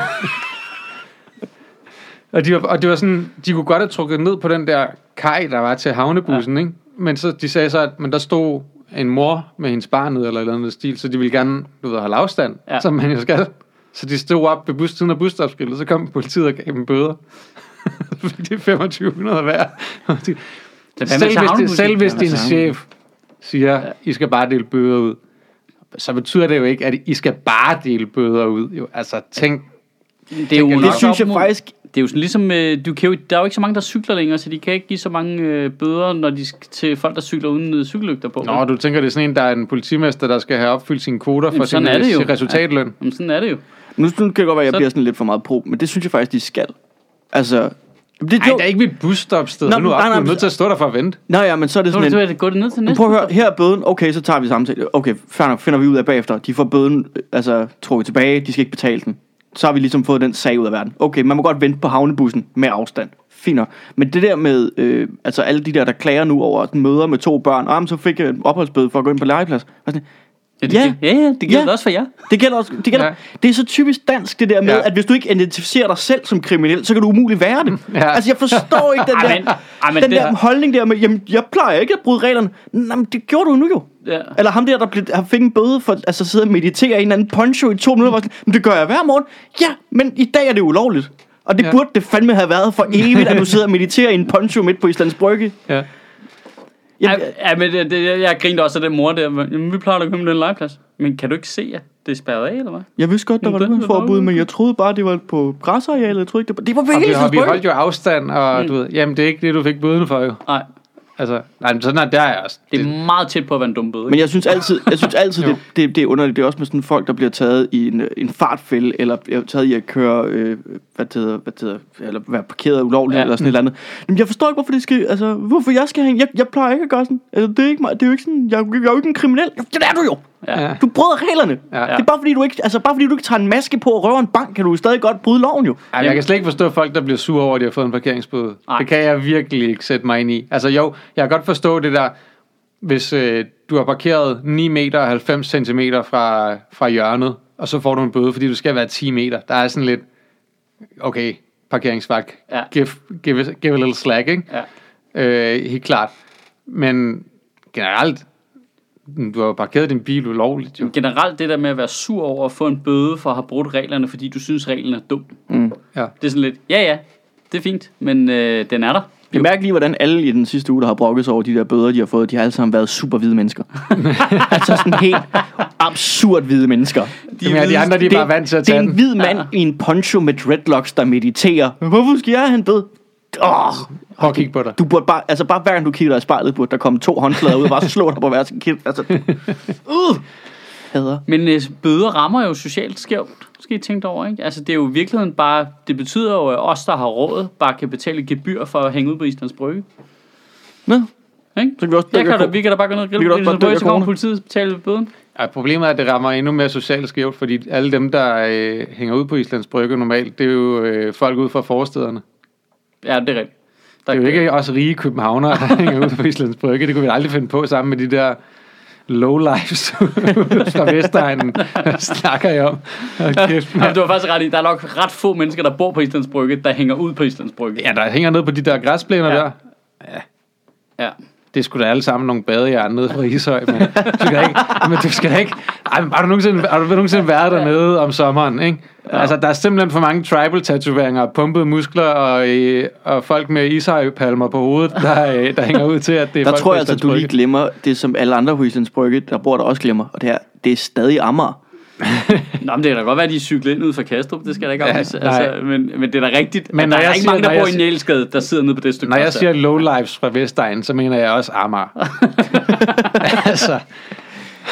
Og, de var, og det var sådan, de kunne godt have trukket ned på den der kaj, der var til havnebussen, ja. ikke? Men så, de sagde så, at men der stod en mor med hendes barn ned, eller et eller andet stil, så de ville gerne, du ved, holde afstand, Ja. som man jo skal. Så de stod op ved bustiden af busstopskiltet, så kom politiet og gav dem bøder. Så fik de 2500 hver. Selv, hvis, det, selv hvis din chef siger, ja. I skal bare dele bøder ud, så betyder det jo ikke, at I skal bare dele bøder ud. Jo. Altså, tænk, Det er jo Det synes jeg faktisk... Det er jo sådan ligesom, øh, du kan jo, der er jo ikke så mange, der cykler længere, så de kan ikke give så mange øh, bøder, når de skal til folk, der cykler uden øh, cykellygter på. Nå, du tænker, det er sådan en, der er en politimester, der skal have opfyldt sine kvoter for sin, sådan er det jo. sin resultatløn. Jamen, sådan er det jo. Nu, nu kan det godt være, at jeg Så- bliver sådan lidt for meget pro, men det synes jeg faktisk, de skal. Altså... Det, Nej, der er ikke et busstopsted. Nå, Nu er nej, du nødt til at stå der for at vente. Nå ja, men så er det Så sådan du en... vil gå det ned til næste. prøv at høre, her er bøden, okay, så tager vi samtale. Okay, fair nok, finder vi ud af bagefter. De får bøden altså, trukket tilbage, de skal ikke betale den. Så har vi ligesom fået den sag ud af verden. Okay, man må godt vente på havnebussen med afstand. Fint nok. Men det der med, øh, altså alle de der, der klager nu over at møder med to børn, og så fik jeg en opholdsbøde for at gå ind på legeplads. Og sådan, Ja, det, Ja. ja. ja, det gælder Ja. også for jer. det gælder også, det, gælder, ja. Det er så typisk dansk det der med, ja. At hvis du ikke identificerer dig selv som kriminel, så kan du umuligt være det. Ja. Altså jeg forstår ikke den der, men- ej, men den det der har- holdning der med, jamen jeg plejer ikke at bryde reglerne. Nej, men det gjorde du nu jo. Ja. Eller ham der, der blev, har fik en bøde for altså, at sidde og meditere i en eller anden poncho i to minutter. Sådan, men det gør jeg hver morgen. Ja, men i dag er det ulovligt. Og det. Ja. burde det fandme have været for evigt, at du sidder og mediterer i en poncho midt på Islands Brygge. Ja. Jamen, Ja, ja, men det, det, jeg grinte også af den mor der. men, Jamen, vi plejer at komme med den legeplads. Men kan du ikke se, at det er spærret af, eller hvad? jeg vidste godt, der var udgangsforbud, lovlig. men jeg troede bare, det var på græsarealet. Jeg troede ikke, det var, det var vi, hele vi holdt jo afstand, og mm. du ved, jamen det er ikke det, du fik bøden for jo. Nej, Altså, nej, men sådan er der er også. det er meget tæt på at være en dum bøde. Men ikke? jeg synes altid, jeg synes altid det, det, det er underligt. Det er også med sådan folk, der bliver taget i en, en fartfælde, eller bliver taget i at køre, øh, hvad det hedder, hvad det hedder, eller være parkeret ulovligt, Ja. eller sådan et eller andet. Men jeg forstår ikke, hvorfor det skal, altså, hvorfor jeg skal have en, jeg, jeg plejer ikke at gøre sådan. Altså, det er ikke mig, det er jo ikke sådan, jeg, jeg er jo ikke en kriminel. Det er du jo. Ja. Ja. Du bryder reglerne. Ja. Det er bare fordi, du ikke, altså, bare fordi du ikke tager en maske på og røver en bank, kan du stadig godt bryde loven jo. Ej, jeg kan slet ikke forstå folk, der bliver sure over, at de har fået en parkeringsbøde. Det kan jeg virkelig ikke sætte mig ind i. Altså jo, jeg kan godt forstå det der, hvis øh, du har parkeret 9 meter og 90 cm fra, fra hjørnet, og så får du en bøde, fordi du skal være 10 meter. Der er sådan lidt, okay, parkeringsvagt, Ja. give, give, give a little slack, ikke? Ja. Øh, helt klart. Men generelt, du har jo parkeret din bil ulovligt, jo. Generelt det der med at være sur over at få en bøde for at have brudt reglerne, fordi du synes, reglen er dum. Mm. Ja. Det er sådan lidt, ja ja, det er fint, men øh, den er der. Jeg mærker lige, hvordan alle i den sidste uge, der har brokket sig over de der bøder, de har fået, de har alle sammen været super hvide mennesker. altså sådan helt absurd hvide mennesker. Jamen, ja, de andre, de er bare vant til at det er tage en hvid mand i en poncho med dreadlocks, der mediterer. Hvorfor skal jeg have en bøde? Åh, Prøv at kigge på dig. du burde bare, altså bare hver gang du kigger dig i spejlet, burde der komme to håndklæder ud og bare slå dig på hver sin kind. Altså, uh, hader. Men øh, bøder rammer jo socialt skævt, skal I tænke over, ikke? Altså det er jo i virkeligheden bare, det betyder jo, at os, der har råd, bare kan betale et gebyr for at hænge ud på Islands Brygge. Nå, Ikke? så kan vi også Jeg dække kan da, vi kan da bare gå ned og grille på Islands Brygge, så kommer politiet og betaler bøden. Ja, problemet er, at det rammer endnu mere socialt skævt, fordi alle dem, der øh, hænger ud på Islands Brygge normalt, det er jo øh, folk ud fra forstederne. Ja, det er rigtigt. Der Det er jo ikke også rige københavnere, der hænger ud på Islands Brygge. Det kunne vi aldrig finde på sammen med de der lowlifes fra Vestegnen. Snakker jeg om? Kæft, Ja, du har faktisk ret i, der er nok ret få mennesker, der bor på Islands Brygge, der hænger ud på Islands Brygge. Ja, der hænger ned på de der græsplæner Ja. der. Ja. Det skulle da alle sammen nogle badejern nede fra Ishøj, men du skal da ikke, men du skal ikke, ej, men har du nogensinde, har du nogensinde været dernede om sommeren, ikke? Ja. Altså, der er simpelthen for mange tribal-tatoveringer, pumpede muskler og, øh, og folk med ishøjpalmer på hovedet, der, øh, der hænger ud til, at det er Der folk tror på jeg altså, du lige glemmer det, som alle andre på Islands Brygge, der bor der også glemmer. Og det er, det er stadig Amager. Nå, men det kan da godt være, at de cykler ind ud fra Kastrup. Det skal da ikke Ja, afvise. altså, men, men det er da rigtigt. Men når der er jeg ikke siger- mange, der bor i Nælskade, der sidder nede på det stykke Når jeg siger lowlifes fra Vestegnen, så mener jeg også Amager. altså,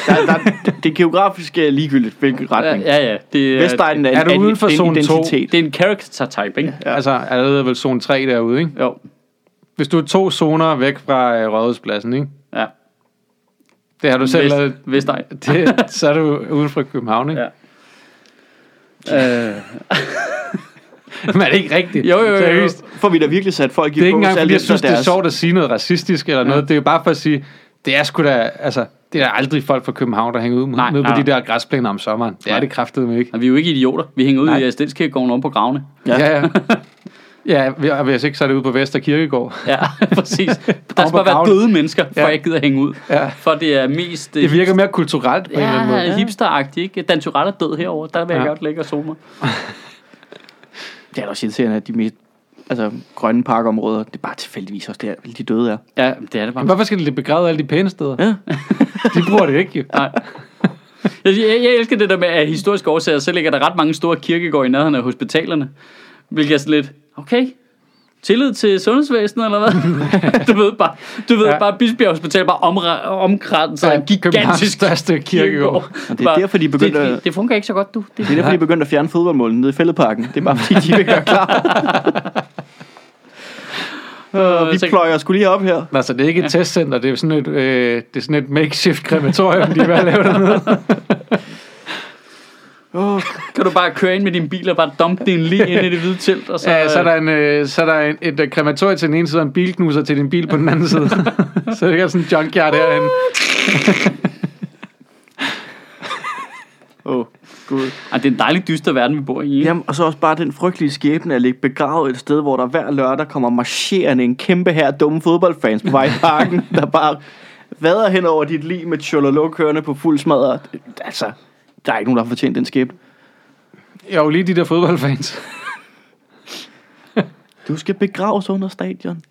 Der, der, det er geografisk øh, ligegyldigt, hvilken Ja, retning. ja, ja. Det, Vestegnen er, Er du en- uden for det er en zone to? identitet. Det er en character type, ikke? Ja. altså allerede vel zone 3 derude, ikke? Jo. Hvis du er to zoner væk fra øh, Rådhuspladsen, ikke? Ja. Det har du selv Vest, lavet. Vestegn. Det, så er du uden for København, ikke? Ja. Øh, Men er det ikke rigtigt? Jo, jo, jo, jo. Seriøst. Får vi da virkelig sat folk i Det er ikke engang, fordi jeg synes, det er deres- sjovt at sige noget racistisk eller noget. Det er jo bare for at sige, det er sgu da, altså, det er aldrig folk fra København, der hænger ud Nej, på nej, de der græsplæner om sommeren. Det er Nej. det kraftedeme ikke. og vi er jo ikke idioter. Vi hænger ud Nej. i Stenskirkegården om på gravene. Ja. Ja, ja. Ja, hvis ikke, så er det ude på Vester Kirkegård. Ja, præcis. Der skal bare være døde mennesker, for Ja. jeg gider hænge ud. Ja. For det er mest... Det virker mere kulturelt på en eller anden måde. Ja, hipsteragtigt, ikke? Dan Turell er død herovre. Der vil jeg Ja. godt ligge og sole mig. Det er da også irriterende, at de mest altså, grønne parkområder, det er bare tilfældigvis også der, de døde er. Ja, det er det bare. Men hvorfor skal det begravet alle de pæne steder? Ja. De bruger det ikke, jo. Nej. Jeg, jeg, jeg elsker det der med, at historiske årsager, så ligger der ret mange store kirkegårde i nærheden af hospitalerne. Hvilket er sådan lidt, okay, tillid til sundhedsvæsenet, eller hvad? du ved bare, du ved Ja. ja. bare Bispebjerg Hospital bare omra- omkranser Ja, en gigantisk største kirkegård. Og det er derfor, de begyndte det, at- det, det fungerer ikke så godt, du. Det, Det er derfor, de begyndte at fjerne fodboldmålen nede i fældeparken. Det er bare fordi, de vil gøre klar. Og vi pløjer skulle lige op her. Altså, det er ikke et testcenter, det er sådan et, øh, det er sådan et makeshift krematorium, de er ved at lave dernede. Oh, kan du bare køre ind med din bil og bare dumpe din lige ind i det hvide telt, og så... Ja, så er der, en, øh, så er der en, et øh, krematorium til den ene side, og en bilknuser til din bil på den anden side. så det er sådan en junkyard derhen. oh, gud. Ej, det er en dejlig dyster verden, vi bor i. Ikke? Jamen, og så også bare den frygtelige skæbne at ligge begravet et sted, hvor der hver lørdag kommer marcherende en kæmpe her dumme fodboldfans på vej i parken, der bare vader hen over dit liv med tjololo kørende på fuld smadret. Altså, der er ikke nogen, der har fortjent den skæbne. Jo, lige de der fodboldfans. Du skal begraves under stadion.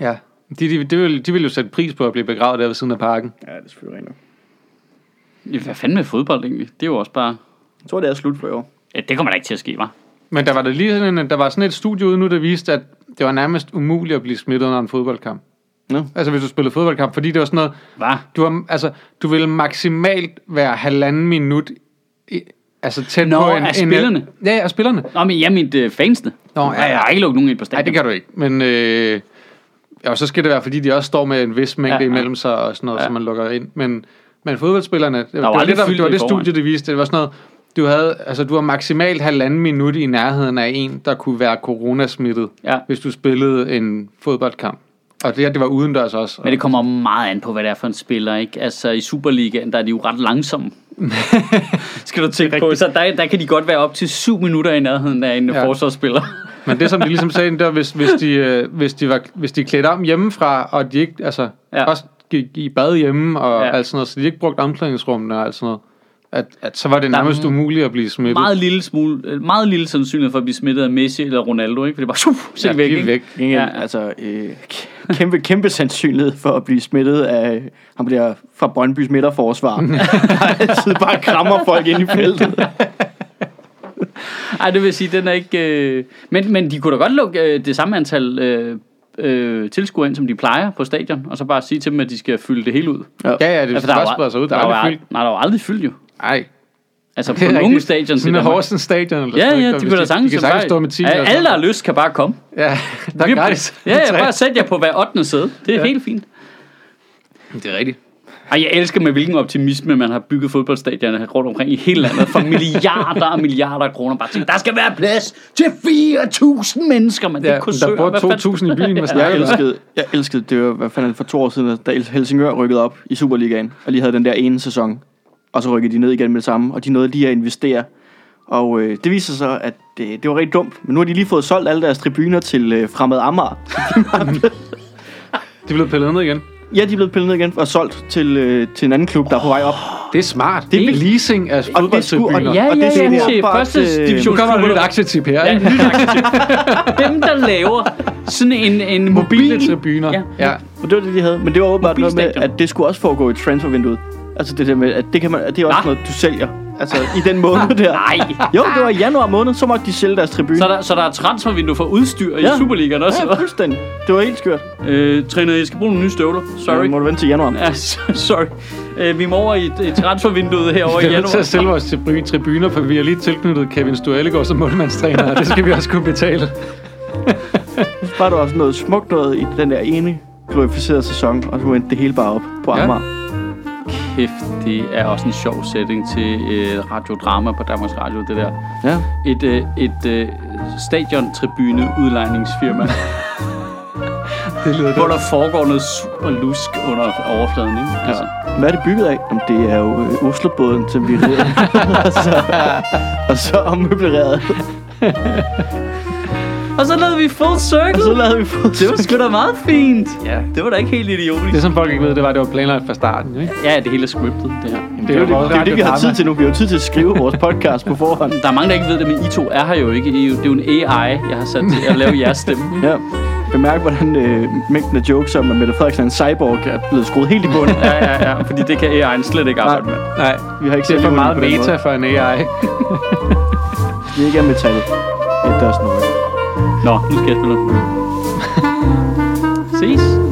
Ja. De, de, de, vil, de vil jo sætte pris på at blive begravet der ved siden af parken. Ja, det er selvfølgelig rigtigt. Ja, Hvad fanden med fodbold egentlig? Det er jo også bare... Jeg tror, det er slut for i år. Ja, det kommer da ikke til at ske, var. Men der var, der, lige sådan en, der var sådan et studie ude nu, der viste, at det var nærmest umuligt at blive smittet under en fodboldkamp. Nå. Altså hvis du spillede fodboldkamp, fordi det var sådan noget, Hvad? du, var, altså, du ville maksimalt være halvanden minut i, altså tæt Nå, på en... af en spillerne? ja, ja, af spillerne. Nå, men jeg mente uh, fansene. Nå, ja, ja. Jeg har ikke lukket nogen ind på Nej, stadion. det kan du ikke. Men øh, ja, og så skal det være, fordi de også står med en vis mængde Ja, ja, imellem sig og sådan noget, Ja. så man lukker ind. Men, men fodboldspillerne, det, det, var, det, der, det var det studie, det viste. Det var sådan noget, du havde, altså du var maksimalt halvanden minut i nærheden af en, der kunne være coronasmittet, Ja. hvis du spillede en fodboldkamp. Og det her, det var udendørs også. Men det kommer meget an på, hvad det er for en spiller, ikke? Altså, i Superligaen, der er de jo ret langsomme. Skal du tænke på. Så der, der kan de godt være op til syv minutter i nærheden af en Ja. ja. forsvarsspiller. Men det som de ligesom sagde, det var, hvis, hvis, de, øh, hvis, de var, hvis de klædte om hjemmefra, og de ikke, altså, Ja. ja. også gik i bad hjemme, og Ja. ja. alt sådan noget, så de ikke brugte omklædningsrummene og alt sådan noget, at, at så var det Der nærmest m- umuligt at blive smittet. meget lille, smule, meget lille sandsynlighed for at blive smittet af Messi eller Ronaldo, ikke? For det er bare, shuf, så de væk, er ikke? væk. Ja, Ja. ja. Altså, øh, kæmpe, kæmpe sandsynlighed for at blive smittet af ham der fra Brøndbys midterforsvar. der altid bare krammer folk ind i feltet. Ej, det vil sige, den er ikke... Øh... Men, men de kunne da godt lukke øh, det samme antal øh, øh, tilskuere ind, som de plejer på stadion, og så bare sige til dem, at de skal fylde det hele ud. Ja, ja, det Altså, altså, der er bare jo- spreder sig ud. Der Der er er jo aldrig ald- fyldt. Nej, der er jo aldrig fyldt jo. Nej, Altså på det er nogle i Sådan. Horsens stadion. Eller Ja, sådan ja, noget, de hvis vil da sagtens, De kan sagtens stå med 10. ja, eller Alle, der har lyst, kan bare komme. Ja, der er gratis. Ja, ja, bare sæt jer på hver 8. sæde. Det er Ja. helt fint. Det er rigtigt. Ej, jeg elsker med hvilken optimisme man har bygget fodboldstadioner rundt omkring i hele landet for milliarder og milliarder af kroner. Bare tænkt, der skal være plads til 4.000 mennesker, men det Ja, er der bor 2.000 i byen, hvad Jeg snakker du om? elskede, jeg elskede, det var hvad fanden, det, for to år siden, da Helsingør rykkede op i Superligaen, og lige havde den der ene sæson, og så rykkede de ned igen med det samme, og de nåede lige at investere. Og øh, det viser sig, at det, det var rigtig dumt, men nu har de lige fået solgt alle deres tribuner til øh, Fremad Amager. De er blevet pillet ned igen. Ja, de er blevet pillet ned igen og solgt til, øh, til en anden klub, der er på vej op. Det er smart. Det Det er leasing af Og det skulle- fodboldtribuner. Ja, Og ja, det ja, er til første til- division. Nu kommer der et aktietip her, Ja, ikke? nyt aktietip. Dem, der laver sådan en, en Mobile mobil... tribuner. Ja. Ja. Og det var det, de havde. Men det var åbenbart noget med, at det skulle også foregå i transfervinduet. Altså det der med, at det, kan man, at det er også Hva? noget, du sælger. Altså i den måned der. Nej. Jo, det var i januar måned, så måtte de sælge deres tribune. Så er der, så der er transfervindue for udstyr i Ja. Superligaen også. Ja, fuldstændig. Det var helt skørt. Øh, træner, jeg skal bruge nogle nye støvler. Sorry. Så må du vente til januar. Ja, sorry. Øh, vi må over i, i transfervinduet herovre Vi i er nødt til januar. at sælge vores tribu- tribuner, for vi har lige tilknyttet Kevin Stuellegaard som målmandstræner, og det skal vi også kunne betale. Var der også noget smukt noget i den der ene glorificerede sæson, og så endte det hele bare op på Ja. Kæft, det er også en sjov setting til øh, radiodrama på Danmarks Radio, det der. Ja. Et, øh, et øh, stadiontribune udlejningsfirma, Det lyder hvor der foregår noget su- og lusk under overfladen, ikke? Altså. Hvad er det bygget af? Jamen, det er jo øh, Oslobåden, som vi og, så, og så ommøbleret. Og så lavede vi full circle. Og så lavede vi fod. Det var sgu da meget fint. Ja. Det var da ikke helt idiotisk. Det, som folk ikke ved, det var, at det var planlagt fra starten. Ikke? Ja, det hele er scriptet, det her. Det er jo det, det, er jo det, vi har tid til nu. Vi har jo tid til at skrive vores podcast på forhånd. Der er mange, der ikke ved det, men I to er her jo ikke. I er Det er jo en AI, jeg har sat til at lave jeres stemme. Ja. Bemærk, hvordan øh, mængden af jokes om, at Mette Frederiksen er en cyborg, er blevet skruet helt i bunden. Ja, ja, ja, fordi det kan AI'en slet ikke arbejde med. Nej, Vi har ikke det er set for meget meta for en AI. Vi er ikke af metallet. It does not work. Nå, nu skal jeg spille. Ses.